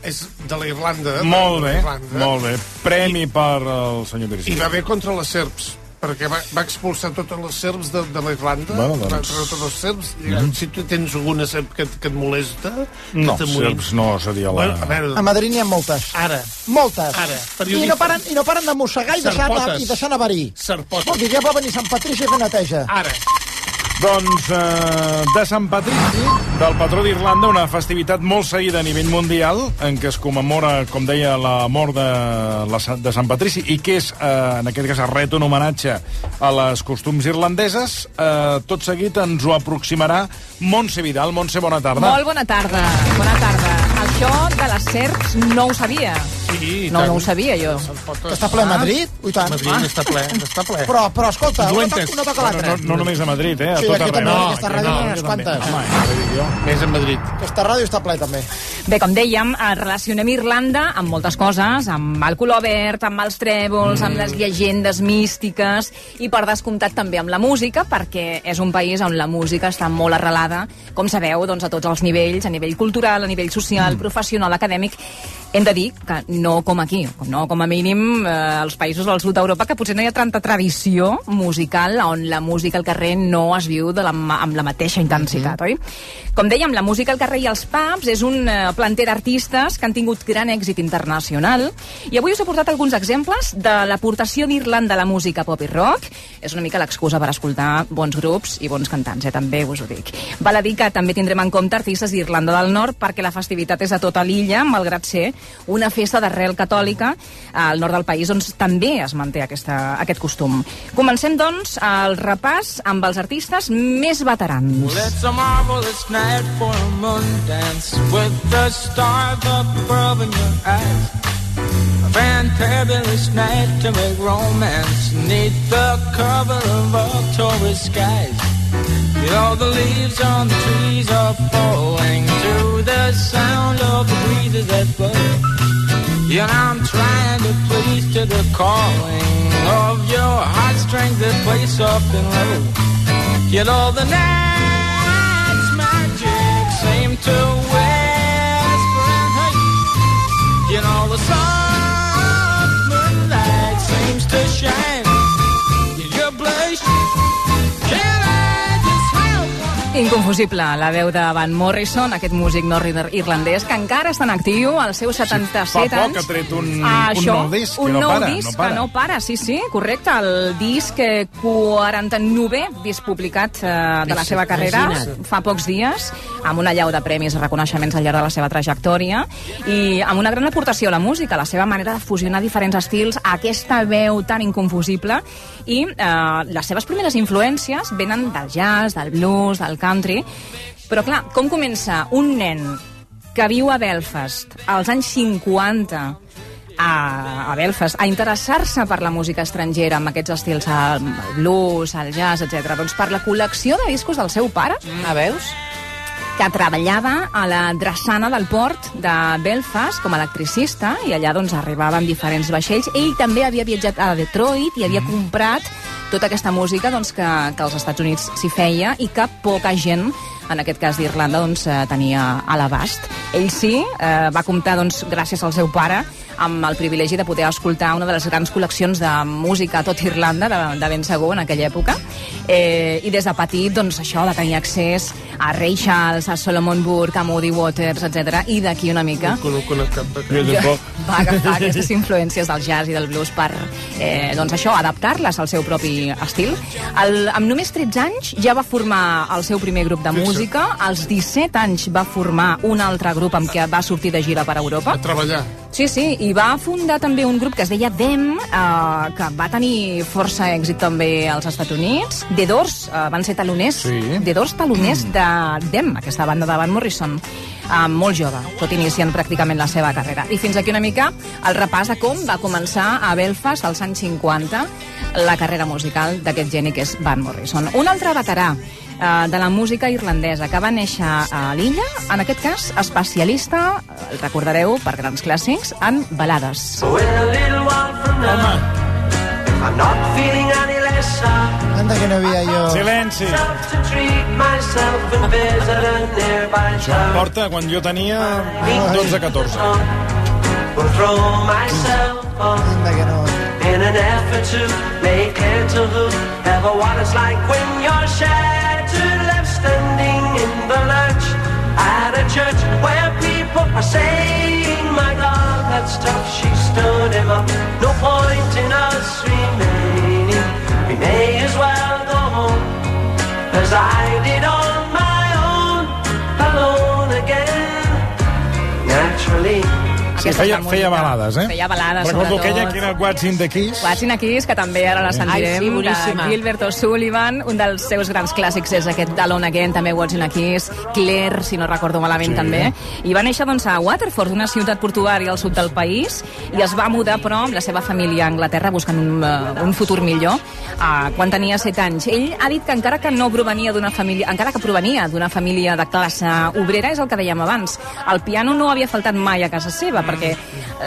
S30: És de la Irlanda.
S12: Molt
S30: de
S12: bé,
S30: la Irlanda.
S12: molt bé. Premi per al senyor
S30: I
S12: Virgili.
S30: va bé contra les serps perquè va, va expulsar totes les serps de, de la Irlanda,
S12: Bueno,
S30: va
S12: doncs.
S30: treure tots els serps, i
S12: Mhm.
S30: si tu tens alguna serp que, que et molesta,
S12: No,
S30: que
S12: serps no seria la...
S30: Bueno, a veure,
S31: A Madrid n'hi ha moltes.
S30: Ara.
S31: Moltes.
S30: Ara,
S31: I no paren, i no paren de mossegar i deixar, anar, i deixar anar verí.
S30: Serpotes.
S31: Vol dir, ja va venir Sant Patrici a fer neteja.
S30: Ara.
S12: Doncs eh, de Sant Patrici, del patró d'Irlanda, una festivitat molt seguida a nivell mundial, en què es commemora, com deia, la mort de, la, de Sant Patrici, i que és, eh, en aquest cas, ret un homenatge a les costums irlandeses. Eh, tot seguit ens ho aproximarà Montse Vidal. Montse, bona tarda.
S32: Molt bona tarda, bona tarda. Això de les serps no ho sabia.
S30: Sí,
S32: no, no ho sabia jo.
S31: Que està ple a Madrid? Ui, tant.
S30: Madrid està ple, està ple.
S31: Però, però escolta, una,
S30: Dolentes.
S31: to una toca
S12: No,
S31: l'altra.
S12: no, no només a Madrid, eh? A
S31: Sí,
S12: tot
S31: aquí
S12: arreu.
S31: també,
S12: No,
S31: aquesta ràdio
S12: no,
S31: unes
S12: també.
S31: quantes.
S12: Home.
S30: Més a Madrid.
S31: Aquesta ràdio està ple, també.
S32: Bé, com dèiem, eh, relacionem Irlanda amb moltes coses, amb el color verd, amb els trèvols, amb les llegendes místiques i, per descomptat, també amb la música, perquè és un país on la música està molt arrelada, com sabeu, doncs, a tots els nivells, a nivell cultural, a nivell social, professional, acadèmic. Hem de dir que no com aquí, no com a mínim eh, als països del sud d'Europa, que potser no hi ha tanta tradició musical on la música al carrer no es viu de la, amb la mateixa intensitat, oi? Com dèiem, la música al carrer i els pubs és un eh, planter d'artistes que han tingut gran èxit internacional i avui us he portat alguns exemples de l'aportació d'Irlanda a la música pop i rock. És una mica l'excusa per escoltar bons grups i bons cantants, eh? també us ho dic. Val a dir que també tindrem en compte artistes d'Irlanda del Nord perquè la festivitat és a tota l'illa, malgrat ser una festa d'arrel catòlica al nord del país, on també es manté aquesta, aquest costum. Comencem, doncs, el repàs amb els artistes més veterans.
S33: Well, it's a marvelous night for a moon dance with the stars above in your eyes. A fantabulous night to make romance neath the cover of October skies. You know the leaves on the trees are falling to the sound of the breezes that blow. Yeah, I'm trying to please to the calling of your heartstrings that play soft and low. You know the night's magic seem to whisper and hey. You know the soft shine
S32: Inconfusible, la veu de Van Morrison, aquest músic nord-irlandès que encara està en actiu, als seus 77
S12: Fa poc
S32: anys.
S12: ha tret un,
S32: Ah,
S12: un
S32: això,
S12: nou disc,
S32: un
S12: que no
S32: nou
S12: para,
S32: disc
S12: no para.
S32: que no para, sí, sí, correcte. El disc eh, 49è disc publicat eh, de la seva carrera
S16: Imagina't.
S32: fa pocs dies, amb una llau de premis i reconeixements al llarg de la seva trajectòria, i amb una gran aportació a la música, la seva manera de fusionar diferents estils, aquesta veu tan inconfusible, i eh, les seves primeres influències venen del jazz, del blues, del country, però clar, com comença un nen que viu a Belfast als anys 50 a, a Belfast a interessar-se per la música estrangera amb aquests estils, el blues, el jazz, etc. Doncs per la col·lecció de discos del seu pare.
S16: Ah, veus?
S32: que treballava a la drassana del port de Belfast com a electricista i allà doncs arribava amb diferents vaixells. Ell també havia viatjat a Detroit i havia comprat tota aquesta música doncs, que, que als Estats Units s'hi feia i que poca gent en aquest cas d'Irlanda, doncs, eh, tenia a l'abast. Ell sí, eh, va comptar, doncs, gràcies al seu pare, amb el privilegi de poder escoltar una de les grans col·leccions de música a tot Irlanda, de, de ben segur, en aquella època. Eh, I des de petit, doncs, això, de tenir accés a Ray Charles, a Solomon Burke, a Moody Waters, etc. I d'aquí una mica
S30: No conec, cap
S32: va agafar aquestes influències del jazz i del blues per, eh, doncs això, adaptar-les al seu propi estil. El, amb només 13 anys ja va formar el seu primer grup de música, als 17 anys va formar un altre grup amb què va sortir de gira per Europa.
S30: A treballar.
S32: Sí, sí, i va fundar també un grup que es deia Dem, eh, que va tenir força èxit també als Estats Units. The Doors eh, van ser taloners,
S12: Sí.
S32: The Doors taloners de Dem, aquesta banda de Van Morrison, eh, molt jove, tot iniciant pràcticament la seva carrera. I fins aquí una mica el repàs de com va començar a Belfast als anys 50 la carrera musical d'aquest geni que és Van Morrison. Un altre veterà eh, de la música irlandesa que va néixer a l'illa, en aquest cas especialista, eh, el recordareu per grans clàssics, en balades.
S34: Soft.
S35: Anda que no havia jo...
S12: Silenci. Això em porta quan jo tenia 12-14.
S34: Will throw myself on
S35: Anda que no...
S34: in an effort to make clear to whoever what it's like when you're left the lurch at a church where people are saying, "My God, that's tough." She stood him up. No point in us remaining. We may as well go home as I did on my own, alone again. Naturally.
S12: Sí,
S32: Aquesta
S12: feia, feia balades, eh?
S32: Feia balades,
S12: Recordo
S32: sobretot.
S12: aquella que era What's in the Keys.
S32: What's in a Kiss, que també ara la sentirem,
S16: Ai, sí, boníssima.
S32: de Gilbert O'Sullivan, un dels seus grans clàssics és aquest Alone Again, també What's in a Kiss, Claire, si no recordo malament
S12: Sí.
S32: també, i va néixer doncs, a Waterford, una ciutat portuària al sud del país, i es va mudar, però, amb la seva família a Anglaterra buscant un, uh, un futur millor, uh, quan tenia 7 anys. Ell ha dit que encara que no provenia d'una família, encara que provenia d'una família de classe obrera, és el que dèiem abans, el piano no havia faltat mai a casa seva, perquè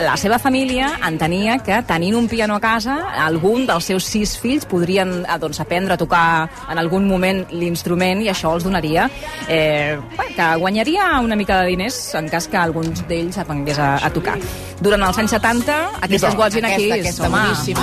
S32: la seva família entenia que tenint un piano a casa, algun dels seus sis fills podrien eh, doncs, aprendre a tocar en algun moment l'instrument i això els donaria eh, que guanyaria una mica de diners en cas que alguns d'ells aprengués a, a tocar. Durant els anys 70, aquestes What's in a
S16: Aquesta, aquesta,
S32: home.
S16: boníssima.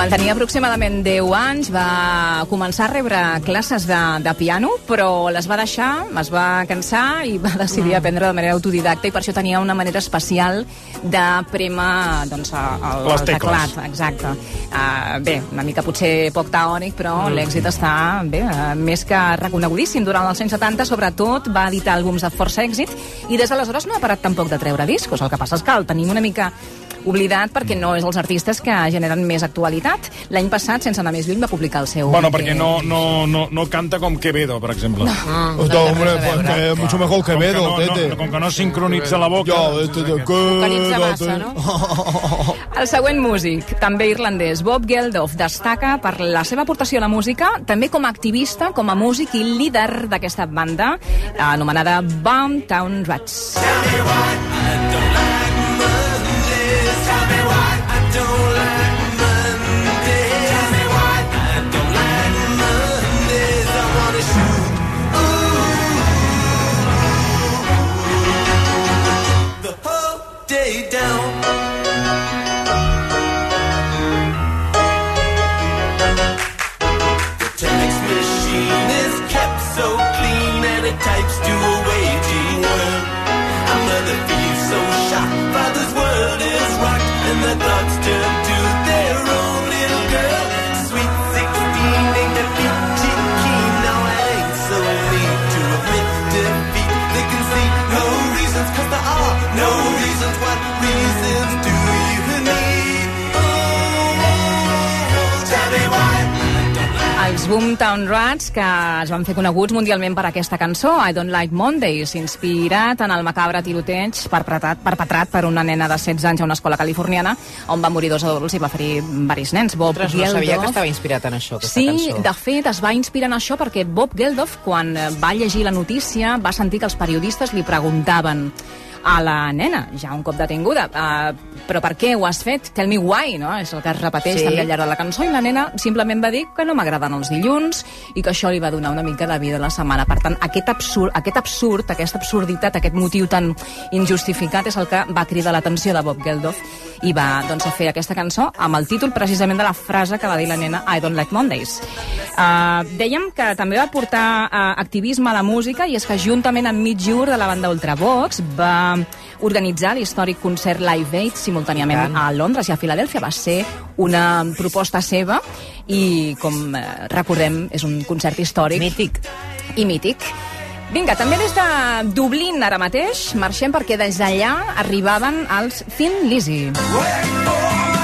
S32: Quan tenia aproximadament 10 anys va començar a rebre classes de, de piano, però les va deixar, es va cansar i va decidir aprendre de manera autodidacta i per això tenia una manera especial de prémer doncs, el, el teclat. Exacte. Uh, bé, una mica potser poc teòric, però mm. l'èxit està bé, uh, més que reconegudíssim. Durant els anys 70, sobretot, va editar àlbums de força èxit i des d'aleshores no ha parat tampoc de treure discos. El que passa és que el tenim una mica oblidat perquè no és els artistes que generen més actualitat. L'any passat, sense anar més lluny, va publicar el seu...
S12: Bueno, perquè no, no, no, no canta com Quevedo, per exemple. No.
S35: Pues no, hombre, pues que es mucho mejor que Bedo,
S12: com que no,
S35: tete.
S12: no, com que no sincronitza la boca.
S35: Este de
S16: Vocalitza
S35: quédate.
S16: massa, no?
S32: El següent músic, també irlandès, Bob Geldof, destaca per la seva aportació a la música, també com a activista, com a músic i líder d'aquesta banda, anomenada Boomtown Rats.
S34: the down. The text machine is kept so clean and it types to a waging word. A mother feels so shocked, father's world is rocked, and the thoughts turn
S32: Boomtown Rats, que es van fer coneguts mundialment per aquesta cançó, I Don't Like Mondays, inspirat en el macabre tiroteig perpetrat, perpetrat per una nena de 16 anys a una escola californiana, on van morir dos adults i va ferir varis nens. Bob
S16: Ostres, no sabia
S32: Geldof-
S16: que estava inspirat en això, aquesta
S32: Sí,
S16: cançó.
S32: de fet, es va inspirar en això perquè Bob Geldof, quan va llegir la notícia, va sentir que els periodistes li preguntaven a la nena, ja un cop detinguda, uh, però per què ho has fet? Tell me why, no? És el que es repeteix
S16: Sí.
S32: també al llarg de la cançó, i la nena simplement va dir que no m'agraden els dilluns i que això li va donar una mica de vida a la setmana. Per tant, aquest absurd, aquest absurd, aquesta absurditat, aquest motiu tan injustificat és el que va cridar l'atenció de Bob Geldof i va doncs, fer aquesta cançó amb el títol precisament de la frase que va dir la nena I don't like Mondays. Uh, dèiem que també va portar uh, activisme a la música i és que juntament amb Mitch Ure de la banda Ultravox va organitzar l'històric concert Live Aid simultàniament a Londres i a Filadèlfia. Va ser una proposta seva i, com eh, recordem, és un concert històric.
S16: Mític.
S32: I mític. Vinga, també des de Dublín ara mateix marxem perquè des d'allà arribaven els Thin Lizzy. En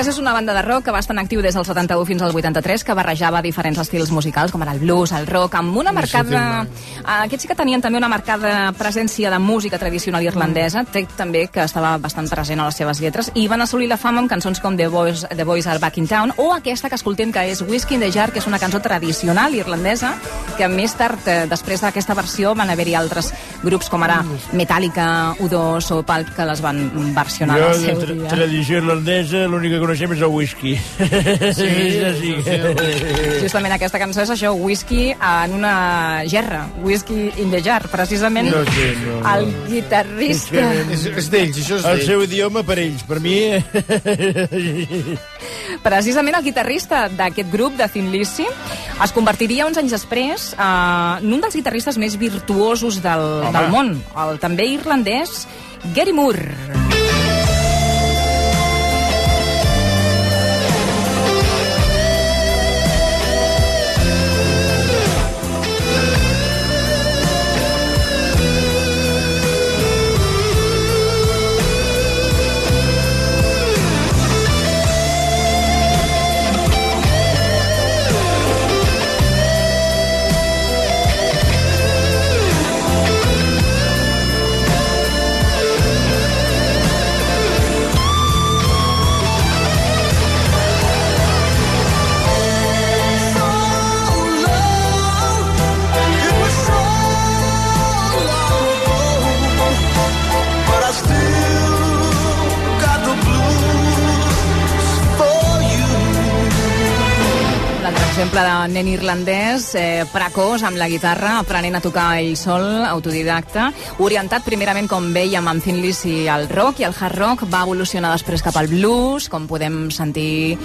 S32: aquest cas és una banda de rock que va estar en actiu des del 71 fins al 83, que barrejava diferents estils musicals, com ara el blues, el rock, amb una marcada... Aquests sí que tenien també una marcada presència de música tradicional irlandesa, tret també que estava bastant present a les seves lletres, i van assolir la fama amb cançons com The Boys, The Boys Are Back in Town, o aquesta que escoltem, que és Whiskey in the Jar, que és una cançó tradicional irlandesa, que més tard, eh, després d'aquesta versió, van haver-hi altres grups com ara Metallica, U2 o Pulp, que les van versionar
S35: Jo,
S32: seu
S35: tra tradició irlandesa, l'únic que coneixem és el whisky.
S32: Sí,
S35: sí, sí.
S32: Justament aquesta cançó és això, whisky en una gerra, whisky in the jar, precisament
S35: No sé, no, no.
S32: el guitarrista...
S35: És, és d'ells, això és El seu idioma per ells, per mi...
S32: Precisament el guitarrista d'aquest grup, de Thin Lizzy, es convertiria uns anys després eh, en un dels guitarristes més virtuosos del,
S12: Home.
S32: del món, el també irlandès Gary Moore. Nen irlandès eh, precoç amb la guitarra, aprenent a tocar ell sol, autodidacta, orientat primerament, com veiem, amb Thin Lizzy al rock i el hard rock, va evolucionar després cap al blues, com podem sentir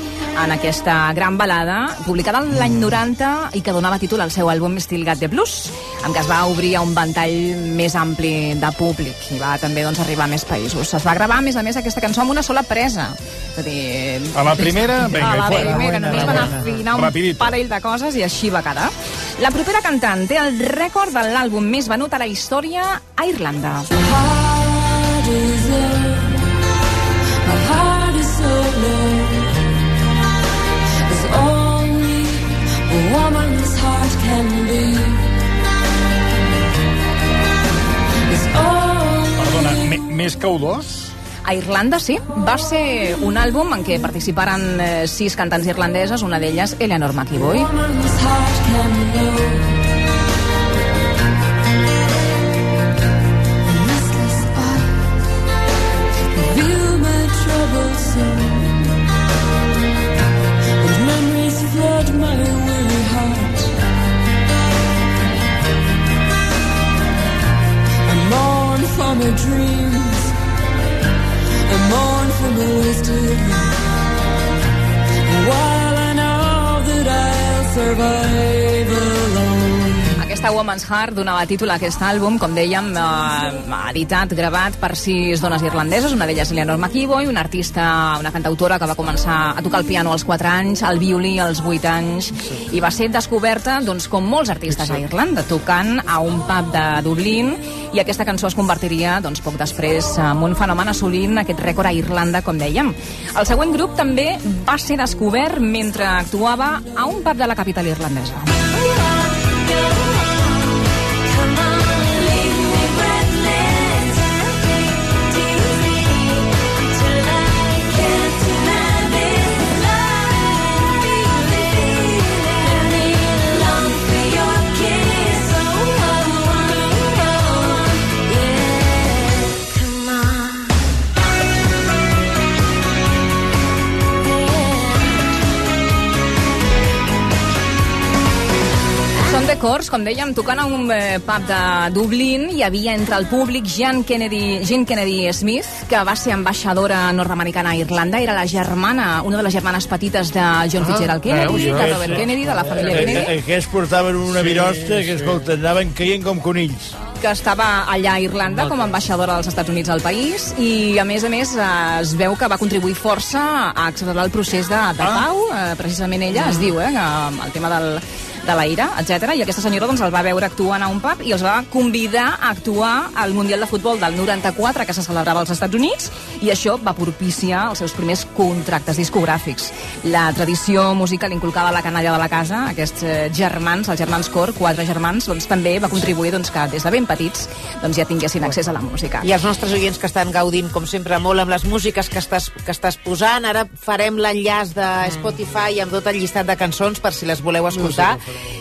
S32: en aquesta gran balada, publicada l'any 90 i que donava títol al seu àlbum Still Got the Blues, amb què es va obrir a un ventall més ampli de públic i va també doncs, arribar a més països. Es va gravar, a més a més, aquesta cançó amb una sola presa. És a dir...
S12: A la primera, vinga,
S32: a la
S12: i fuera.
S32: primera, només van afinar un parell de coses i així va quedar. La propera cantant té el rècord de l'àlbum més venut a la història a Irlanda.
S12: Perdona, més que U2?
S32: A Irlanda, sí. Va ser un àlbum en què participaren eh, sis cantants irlandeses, una d'elles Eleanor McEvoy.
S34: survive.
S32: Aquesta Woman's Heart donava títol a aquest àlbum, com dèiem, eh, editat, gravat per sis dones irlandeses, una d'elles Eleanor McEvoy, una artista, una cantautora que va començar a tocar el piano als 4 anys, el violí als 8 anys, i va ser descoberta, doncs, com molts artistes a Irlanda, tocant a un pub de Dublín, i aquesta cançó es convertiria, doncs, poc després, en un fenomen assolint aquest rècord a Irlanda, com dèiem. El següent grup també va ser descobert mentre actuava a un pub de la capital irlandesa.
S34: Come
S32: Beatles, com dèiem, tocant a un eh, pub de Dublín, hi havia entre el públic Jean Kennedy, Jean Kennedy Smith, que va ser ambaixadora nord-americana a Irlanda, era la germana, una de les germanes petites de John
S35: Ah,
S32: Fitzgerald Kennedy,
S35: veus,
S32: de Robert
S35: sí.
S32: Kennedy, de la família
S35: Eh,
S32: Kennedy.
S35: eh, Aquests portaven una
S30: Sí,
S35: virosta que,
S30: sí.
S35: escolta, anaven caient com conills.
S32: que estava allà a Irlanda com a ambaixadora dels Estats Units al país i, a més a més, eh, es veu que va contribuir força a accelerar el procés de, de pau. Eh, precisament ella es diu, eh, que el tema del, de la ira, etc. I aquesta senyora doncs, el va veure actuant a un pub i els va convidar a actuar al Mundial de Futbol del 94 que se celebrava als Estats Units i això va propiciar els seus primers contractes discogràfics. La tradició musical inculcada a la canalla de la casa, aquests eh, germans, els germans Cor, quatre germans, doncs, també va contribuir doncs, que des de ben petits doncs, ja tinguessin accés a la música.
S16: I els nostres oients que estan gaudint, com sempre, molt amb les músiques que estàs, que estàs posant. Ara farem l'enllaç de Spotify amb tot el llistat de cançons per si les voleu escoltar.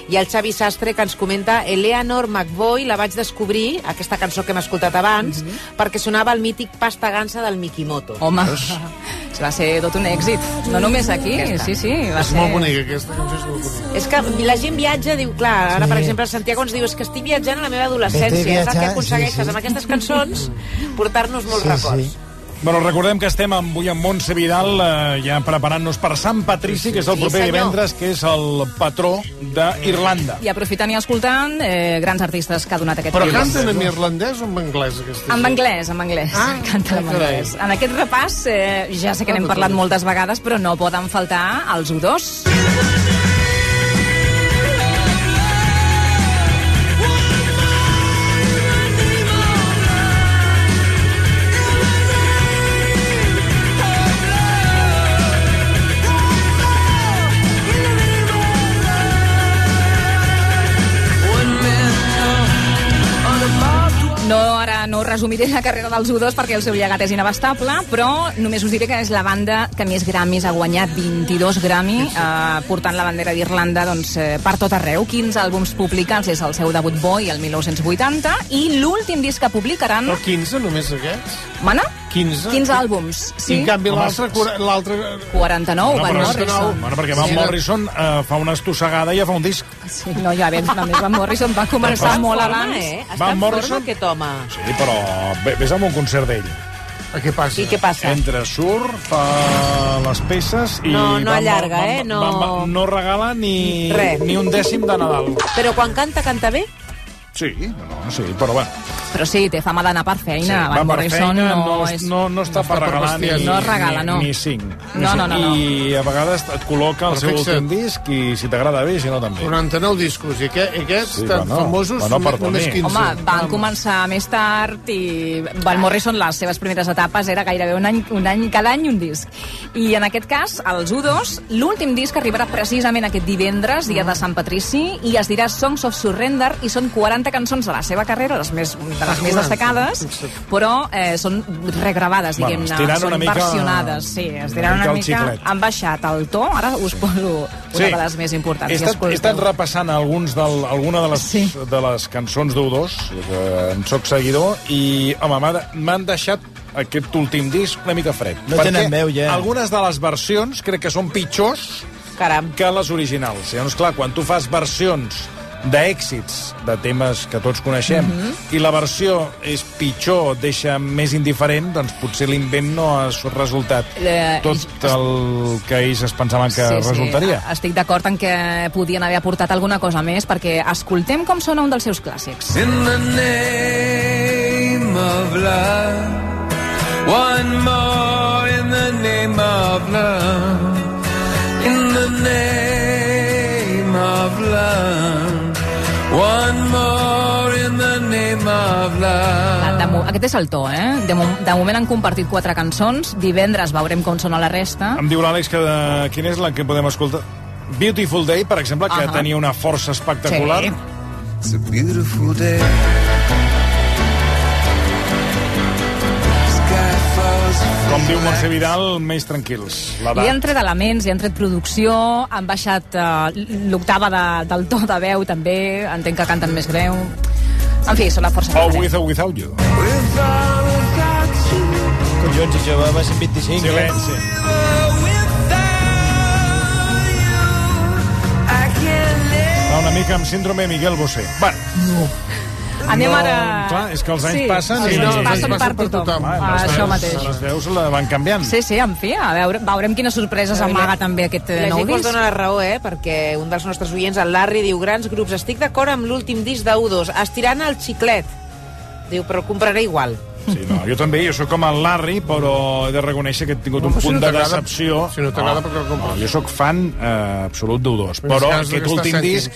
S16: I el Xavi Sastre que ens comenta Eleanor McVoy, la vaig descobrir, aquesta cançó que hem escoltat abans, perquè sonava el mític Pasta Gansa del Mikimoto.
S32: Home, va ser tot un èxit. No només aquí, sí, sí. Va
S30: És
S32: ser...
S30: molt bonica, aquesta cançó és molt bonica.
S16: És que la gent viatja, diu, clar, ara,
S30: Sí.
S16: per exemple, Santiago ens diu és que estic viatjant a la meva adolescència.
S12: Vete
S16: És el que aconsegueixes
S12: sí, sí.
S16: amb aquestes cançons portar-nos molts records.
S12: Bueno, recordem que estem avui amb Montse Vidal eh, ja preparant-nos per Sant Patrici, que és el
S32: Sí,
S12: proper
S32: senyor.
S12: divendres, que és el patró d'Irlanda.
S32: I aprofitant i escoltant, eh, grans artistes que ha donat aquest
S30: Però
S32: país.
S30: canten en irlandès o en anglès?
S32: En anglès, en anglès. Ah, Canten en
S30: ah,
S32: anglès. En aquest repàs, eh, ja sé que n'hem parlat moltes vegades, però no poden faltar els U2. Resumiré la carrera dels U2 perquè el seu llegat és inabastable, però només us diré que és la banda que més Grammys ha guanyat, 22 Grammy, eh, portant la bandera d'Irlanda doncs, eh, per tot arreu. 15 àlbums publicats és el seu debut Boy el 1980 i l'últim disc que publicaran...
S30: Però 15 només aquests?
S32: Mana?
S30: 15?
S32: 15 àlbums, sí.
S30: I en canvi l'altre... cura- l'altre
S32: 49, Van
S12: però-
S32: Morrison.
S12: Bueno, perquè Van
S32: Sí.
S12: Morrison eh, fa una estossegada i ja fa un disc.
S32: Sí, no, ja ves, a més Van Morrison va començar molt abans.
S16: eh? Està
S12: Van
S16: en
S12: Morrison-
S16: forma aquest home.
S12: Sí, però ve- vés amb un concert d'ell.
S30: A què passa?
S16: I què passa?
S12: Entra, surt, fa les peces i...
S16: No, no
S12: va-
S16: allarga,
S12: va-
S16: eh?
S12: va-
S16: No-
S12: va- va- no regala ni,
S16: Res.
S12: ni un dècim de Nadal.
S16: Però quan canta, canta bé?
S12: Sí, no, sí, però bueno.
S32: Però sí, té fama d'anar per feina.
S12: Sí,
S32: Van Morrison
S12: feina,
S32: no,
S12: no,
S32: és...
S12: no, no està per regalar ni,
S32: No es regala, no.
S12: ni. Ni
S32: No,
S12: cinc.
S32: no, no, no.
S12: I a vegades et col·loca el
S30: Però
S12: seu últim disc i si t'agrada bé, si no també.
S30: 49 discos, i aquest, aquests
S12: Sí,
S30: tan
S12: bueno,
S30: famosos,
S12: bueno,
S30: només-
S12: perdoni.
S30: només 15.
S32: Home, van començar més tard i Van Morrison, les seves primeres etapes, era gairebé un any, un any cada any un disc. I en aquest cas, els U2, l'últim disc arribarà precisament aquest divendres, dia de Sant Patrici, i es dirà Songs of Surrender, i són 40 cançons de la seva carrera, les més, de les
S12: Ah,
S32: més
S12: 40.
S32: destacades, però eh, són regravades,
S12: Bueno,
S32: diguem-ne,
S12: estirant
S32: són
S12: una mica-
S32: versionades. Sí,
S12: una
S32: estirant
S12: mica
S32: una
S12: el
S32: mica,
S12: xiclet.
S32: han baixat el to, ara us poso una de les més importants.
S12: He estat, he estat repassant alguns del, alguna de les, sí. de les cançons d'U2, que en soc seguidor, i, home, m'ha- m'han deixat aquest últim disc una mica fred.
S35: No
S12: Perquè
S35: tenen veu, ja.
S12: algunes de les versions crec que són pitjors
S16: Caram.
S12: que les originals. Llavors, clar, quan tu fas versions d'èxits de temes que tots coneixem
S32: Mhm.
S12: i la versió és pitjor, deixa més indiferent, doncs potser l'invent no ha resultat
S32: Eh,
S12: tot el que ells es pensaven que resultaria.
S32: Sí, estic d'acord en que podien haver aportat alguna cosa més, perquè escoltem com sona un dels seus clàssics.
S34: In the name of love, one more in the name of love, in the name of love, one more in the name of love.
S32: De, mo- aquest és el to, eh? De, mo de moment han compartit quatre cançons, divendres veurem com sona la resta.
S12: Em diu l'Àlex que de... quina és la que podem escoltar? Beautiful Day, per exemple, que
S32: Ahà.
S12: tenia una força espectacular.
S32: Sí.
S34: It's a beautiful day.
S12: Com diu Montse Vidal, més tranquils.
S32: Li han tret elements, li han tret producció, han baixat uh, l'octava de, del to de veu, també. Entenc que canten més greu. En fi, són la força
S12: Oh, with or without you.
S35: Collons, això va, va ser 25.
S12: Silenci.
S35: Eh?
S12: Una mica amb síndrome Miguel Bosé. Bueno,
S32: Anem
S12: no,
S32: ara...
S12: Clar, és que els anys
S32: Sí,
S12: passen
S32: els
S12: i...
S32: anys passen per tothom.
S12: Ah,
S32: Ah,
S12: les
S32: això
S12: veus-
S32: mateix.
S12: Les veus la van canviant.
S32: Sí, sí, en fi, a veure, veurem quines sorpreses amaga també aquest
S16: La
S32: nou
S16: gent ens
S32: disc.
S16: dona la raó, eh? Perquè un dels nostres oients, el Larry, diu grans grups, estic d'acord amb l'últim disc d'U2, estirant el xiclet. Diu, però el compraré igual.
S12: Sí, no, jo també, jo sóc com el Larry, però he de reconèixer que he tingut un
S30: però si
S12: punt
S30: no
S12: de decepció.
S30: si no t'agrada, per què el compres?
S12: No, jo sóc fan eh, absolut d'U2,
S30: Però
S12: aquest últim disc...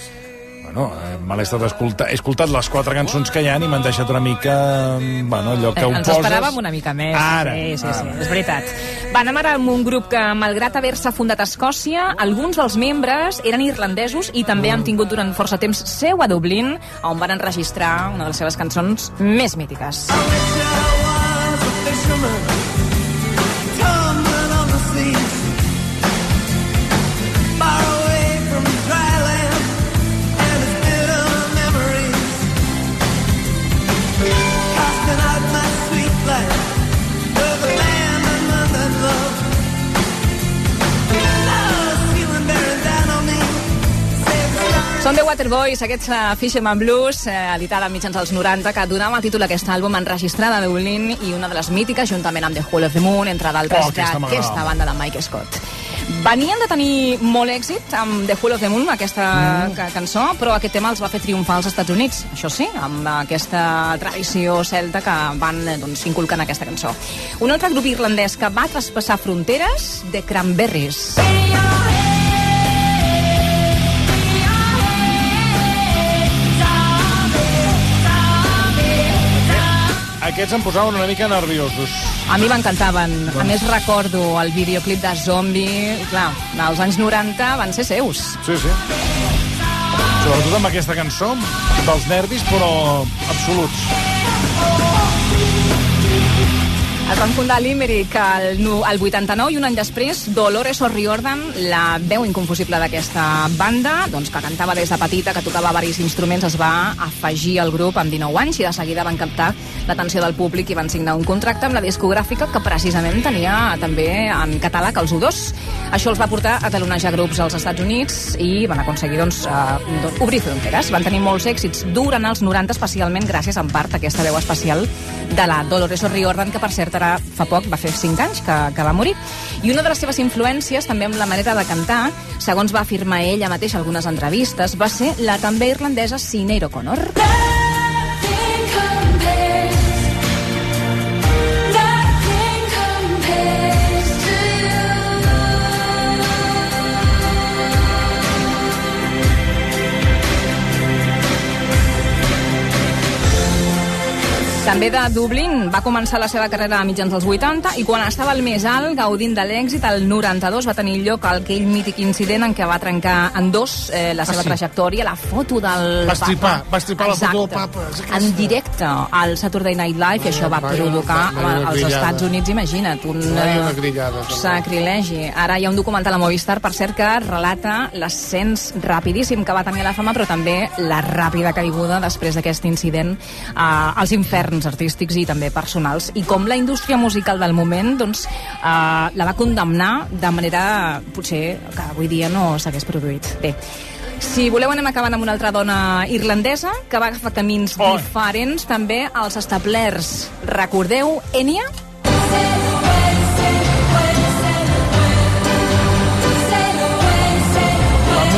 S12: Bueno, eh, me l'he estat escoltant... He escoltat les quatre cançons que hi ha i m'han deixat una mica... eh, Bueno, allò que
S32: Eh,
S12: ho
S32: ens
S12: poses...
S32: esperàvem una mica més.
S12: Ara,
S32: sí, sí, sí,
S12: ara.
S32: és veritat. Va, anem ara amb un grup que, malgrat haver-se fundat a Escòcia, alguns dels membres eren irlandesos i també han tingut durant força temps seu a Dublín, on van enregistrar una de les seves cançons més mítiques. Són The Waterboys, aquests uh, Fisherman Blues, uh, editada a mitjans dels 90, que donava el títol a aquest àlbum enregistrada a Dublín i una de les mítiques, juntament amb The Hall of the Moon, entre d'altres,
S12: Oh, aquesta
S32: d'aquesta banda de Mike Scott. Venien de tenir molt èxit amb The Hall of the Moon, aquesta mm. cançó, però aquest tema els va fer triomfar als Estats Units, això sí, amb aquesta tradició celta que van eh, doncs, inculcar en aquesta cançó. Un altre grup irlandès que va traspassar fronteres, The Cranberries.
S12: Aquests em posaven una mica nerviosos.
S32: A mi m'encantaven. A més, recordo el videoclip de Zombie. Clar, als anys 90 van ser seus.
S12: Sí, sí. Sobretot amb aquesta cançó, dels nervis, però absoluts.
S32: Es van fundar a Limerick el, el 89 i un any després Dolores O'Riordan, la veu inconfusible d'aquesta banda, doncs, que cantava des de petita, que tocava varis instruments, es va afegir al grup amb 19 anys i de seguida van captar l'atenció del públic i van signar un contracte amb la discogràfica que precisament tenia també en catàleg els U2. Això els va portar a talonejar grups als Estats Units i van aconseguir doncs, eh, doncs, obrir fronteres. Van tenir molts èxits durant els 90, especialment gràcies en part a aquesta veu especial de la Dolores O'Riordan, que per cert ara fa poc va fer 5 anys que, que va morir. I una de les seves influències, també amb la manera de cantar, segons va afirmar ella mateixa algunes entrevistes, va ser la també irlandesa Sinead O'Connor. També de Dublín va començar la seva carrera a mitjans dels 80 i quan estava al més alt, gaudint de l'èxit, el 92 va tenir lloc aquell mític incident en què va trencar en dos eh, la seva
S30: Ah, sí.
S32: trajectòria, la foto del
S30: Va estripar,
S32: papa.
S30: va estripar la foto del
S32: Exacte.
S30: papa. Aquesta.
S32: En directe al Saturday Night Live i això va provocar als. Estats Units, imagina't, un eh,
S30: grillada,
S32: sacrilegi. Ara hi ha un documental a Movistar, per cert, que relata l'ascens rapidíssim que va tenir la fama, però també la ràpida caiguda després d'aquest incident eh, als inferns artístics i també personals. I com la indústria musical del moment doncs, eh, la va condemnar de manera, potser, que avui dia no s'hagués produït. Bé, si voleu anem acabant amb una altra dona irlandesa que va agafar camins
S12: Oh.
S32: diferents també als establerts. Recordeu Enya?
S12: La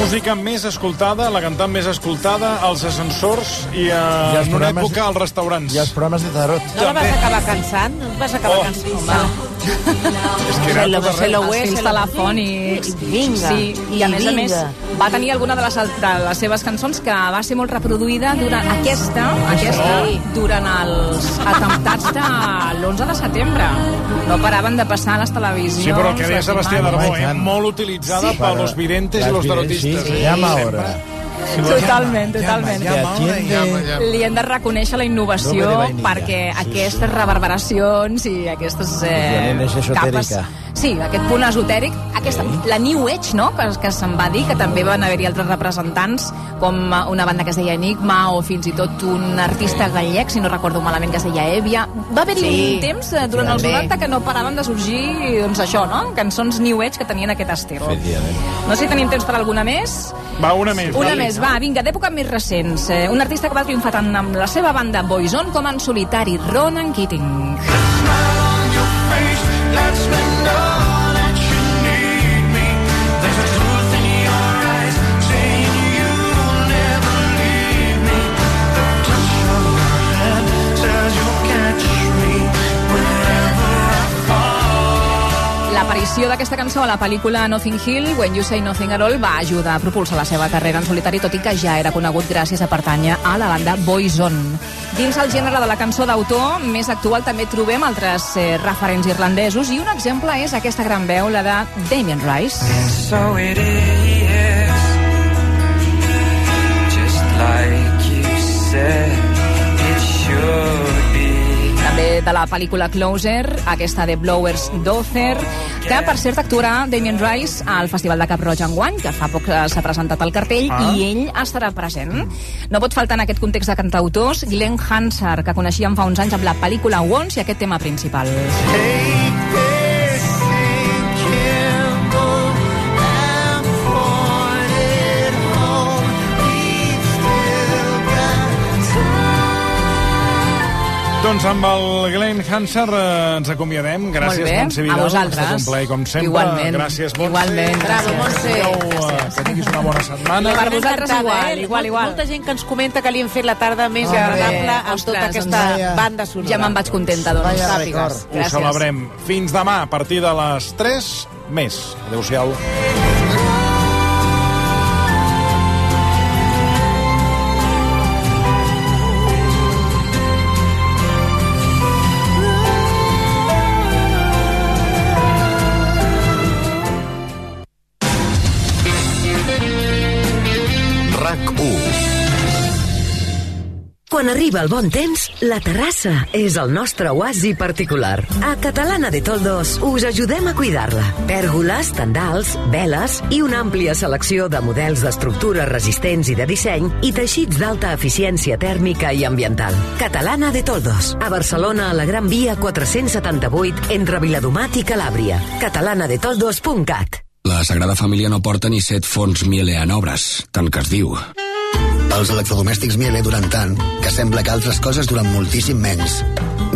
S12: música més escoltada, la cantant més escoltada, als ascensors i, uh,
S35: I els
S12: en una
S35: programes-
S12: època als restaurants.
S35: I els programes de tarot.
S16: No la vas acabar cansant? No vas acabar
S12: Oh,
S16: cansant?
S12: És que era
S16: Se lo-
S12: tot
S16: se lo
S12: arreu.
S16: hue-
S32: els fils
S16: se lo-
S32: telefònics.
S16: I vinga,
S32: sí, i a
S16: i
S32: més a més va tenir alguna de les, de les seves cançons que va ser molt reproduïda durant aquesta, aquesta
S16: Sí.
S32: durant els atemptats de l'11 de setembre. No paraven de passar a les televisions.
S12: Sí, però el que deia Sebastià. Darbó, eh? molt utilitzada
S32: Sí.
S12: per los videntes i los tarotistes.
S35: Sí,
S12: eh?
S35: llama
S12: Sempre.
S35: ahora.
S32: Totalment, totalment.
S35: Te atiende...
S30: Llama, llama.
S32: Li hem de reconèixer la innovació
S35: vainilla.
S32: perquè
S35: Sí,
S32: aquestes reverberacions i aquestes eh, capes... Sí, aquest punt esotèric, aquesta, la New Age, no?, que, que se'n va dir, que també van haver-hi altres representants, com eh, una banda que es deia Enigma, o fins i tot un artista gallec, si no recordo malament, que es deia Evia. Va haver-hi
S16: Sí,
S32: un temps, eh, durant els
S16: també.
S32: 90, que no paraven de sorgir, doncs això, no?, cançons New Age que tenien aquest estil. No sé si tenim temps per alguna més.
S12: Va, una més.
S32: Una
S12: dale.
S32: més, va, vinga, d'època més recents. Eh, un artista que va triomfar tant amb la seva banda Boyzone com en solitari, Ronan Keating.
S34: Let's
S32: L'aparició d'aquesta cançó a la pel·lícula Nothing Hill, When You Say Nothing at All, va ajudar a propulsar la seva carrera en solitari, tot i que ja era conegut gràcies a pertànyer a la banda Boyzone. Dins el gènere de la cançó d'autor més actual també trobem altres eh, referents irlandesos i un exemple és aquesta gran veu, la de Damien Rice.
S34: So it is just like you said it should be.
S32: També de la pel·lícula Closer, aquesta de Blowers Dozer, que per cert actuarà Damien Rice al Festival de Cap Roig enguany, que fa poc eh, s'ha presentat al cartell,
S34: Ah.
S32: i ell estarà present. No pot faltar en aquest context de cantautors Glenn Hansard, que coneixíem fa uns anys amb la pel·lícula Once i aquest tema principal.
S12: Doncs amb el Glenn Hansard eh, ens acomiadem. Gràcies,
S32: Molt bé.
S12: Montse
S32: A
S12: Vidal.
S32: vosaltres.
S12: Ha un plaer, com sempre.
S32: Igualment.
S12: Gràcies, Montse.
S32: Igualment. Bravo, Montse.
S12: Eh, que tinguis una bona setmana.
S32: Per vosaltres igual,
S16: eh?
S32: igual, igual.
S16: Molta gent que ens comenta que li hem fet la tarda més
S32: bé.
S16: agradable amb
S32: Ostres,
S16: tota aquesta
S32: doncs,
S16: banda sonora.
S32: Ja me'n vaig contenta, doncs.
S16: Vaya
S32: Sàpigues.
S12: Ho celebrem. Fins demà, a partir de les 3, més. Adéu-siau.
S11: RAC1
S28: Quan arriba el bon temps, la terrassa és el nostre oasi particular. A Catalana de Toldos us ajudem a cuidar-la. Pèrgoles, tendals, veles i una àmplia selecció de models d'estructures resistents i de disseny i teixits d'alta eficiència tèrmica i ambiental. Catalana de Toldos, a Barcelona a la Gran Via 478 entre Viladomat i Calàbria. catalanadetoldos.cat
S36: La Sagrada Família no porta ni set fons Miele en obres, tant que es diu.
S37: Els electrodomèstics Miele duren tant que sembla que altres coses duren moltíssim menys.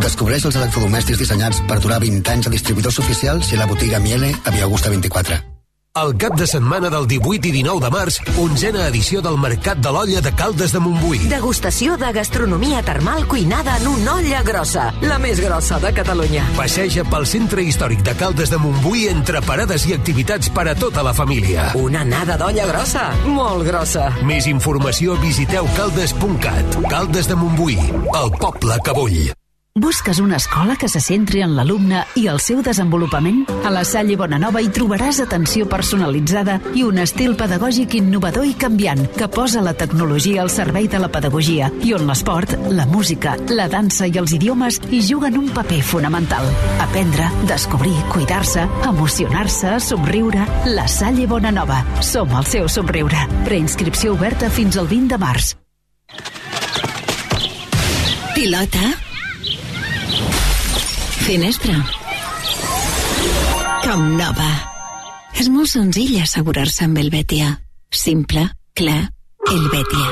S37: Descobreix els electrodomèstics dissenyats per durar 20 anys a distribuïdors oficials i a la botiga Miele a Via Augusta 24.
S11: El cap de setmana del 18 i 19 de març, onzena edició del Mercat de l'Olla de Caldes de Montbui.
S28: Degustació de gastronomia termal cuinada en una olla grossa, la més grossa de Catalunya.
S11: Passeja pel centre històric de Caldes de Montbui entre parades i activitats per a tota la família.
S28: Una nada d'olla grossa, molt grossa.
S11: Més informació visiteu caldes.cat. Caldes de Montbui, el poble que vull.
S38: Busques una escola que se centri en l'alumne i el seu desenvolupament? A la Salle Bonanova hi trobaràs atenció personalitzada i un estil pedagògic innovador i canviant que posa la tecnologia al servei de la pedagogia i on l'esport, la música, la dansa i els idiomes hi juguen un paper fonamental. Aprendre, descobrir, cuidar-se, emocionar-se, somriure... La Salle Bonanova. Som el seu somriure. Preinscripció oberta fins al 20 de març.
S39: Pilota. Finestra. Com nova. És molt senzill assegurar-se amb el Betia. Simple, clar, el Betia.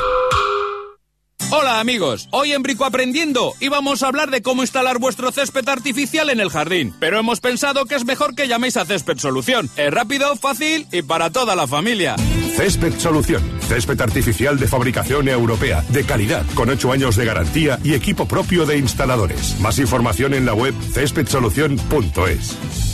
S40: Hola amigos, hoy en Brico Aprendiendo íbamos a hablar de cómo instalar vuestro césped artificial en el jardín, pero hemos pensado que es mejor que llaméis a Césped Solución. Es rápido, fácil y para toda la familia.
S41: Césped Solución. Césped artificial de fabricación europea, de calidad, con 8 años de garantía y equipo propio de instaladores. Más información en la web céspedsolución.es.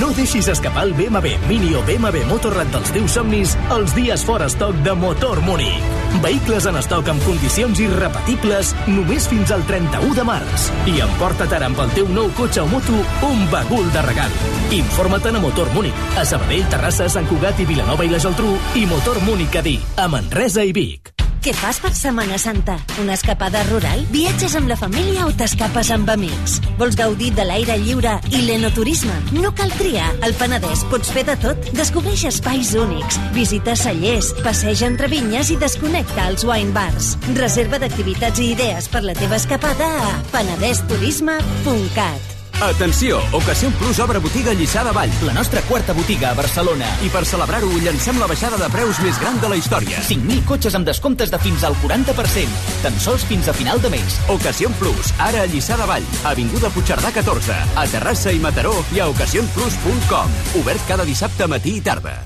S42: No deixis escapar el BMW Mini o BMW Motorrad dels teus somnis els dies fora estoc de Motor Múnich. Vehicles en estoc amb condicions irrepetibles només fins al 31 de març. I emporta't ara amb el teu nou cotxe o moto un bagul de regal. Informa't a Motor Múnich, a Sabadell, Terrassa, Sant Cugat i Vilanova i la Geltrú i Motor Múnich Cadí, a Manresa i Vic.
S43: Què fas per Setmana Santa? Una escapada rural? Viatges amb la família o t'escapes amb amics? Vols gaudir de l'aire lliure i l'enoturisme? No cal triar. Al Penedès pots fer de tot. Descobreix espais únics, visita cellers, passeja entre vinyes i desconnecta als wine bars. Reserva d'activitats i idees per la teva escapada a penedesturisme.cat.
S44: Atenció, Ocasión Plus obre botiga a Lliçà de Vall. La nostra quarta botiga a Barcelona. I per celebrar-ho, llancem la baixada de preus més gran de la història.
S45: 5.000 cotxes amb descomptes de fins al 40%. Tan sols fins a final de mes.
S44: Ocasión Plus, ara a Lliçà de Vall. Avinguda Puigcerdà 14, a Terrassa i Mataró i a ocasionplus.com. Obert cada dissabte matí i tarda.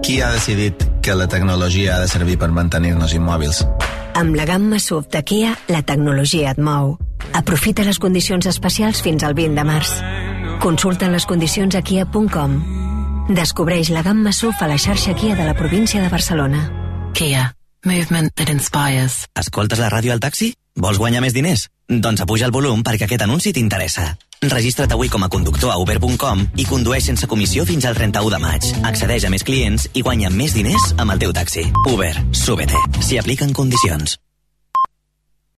S46: Qui ha decidit que la tecnologia ha de servir per mantenir-nos immòbils?
S27: Amb la gamma SUV de Kia, la tecnologia et mou. Aprofita les condicions especials fins al 20 de març. Consulta les condicions a kia.com. Descobreix la gamma SUV a la xarxa Kia de la província de Barcelona.
S47: Kia. Movement that inspires.
S48: Escoltes la ràdio al taxi? Vols guanyar més diners? Doncs apuja el volum perquè aquest anunci t'interessa. Registra't avui com a conductor a uber.com i condueix sense comissió fins al 31 de maig. Accedeix a més clients i guanya més diners amb el teu taxi. Uber. Súbete. S'hi apliquen condicions.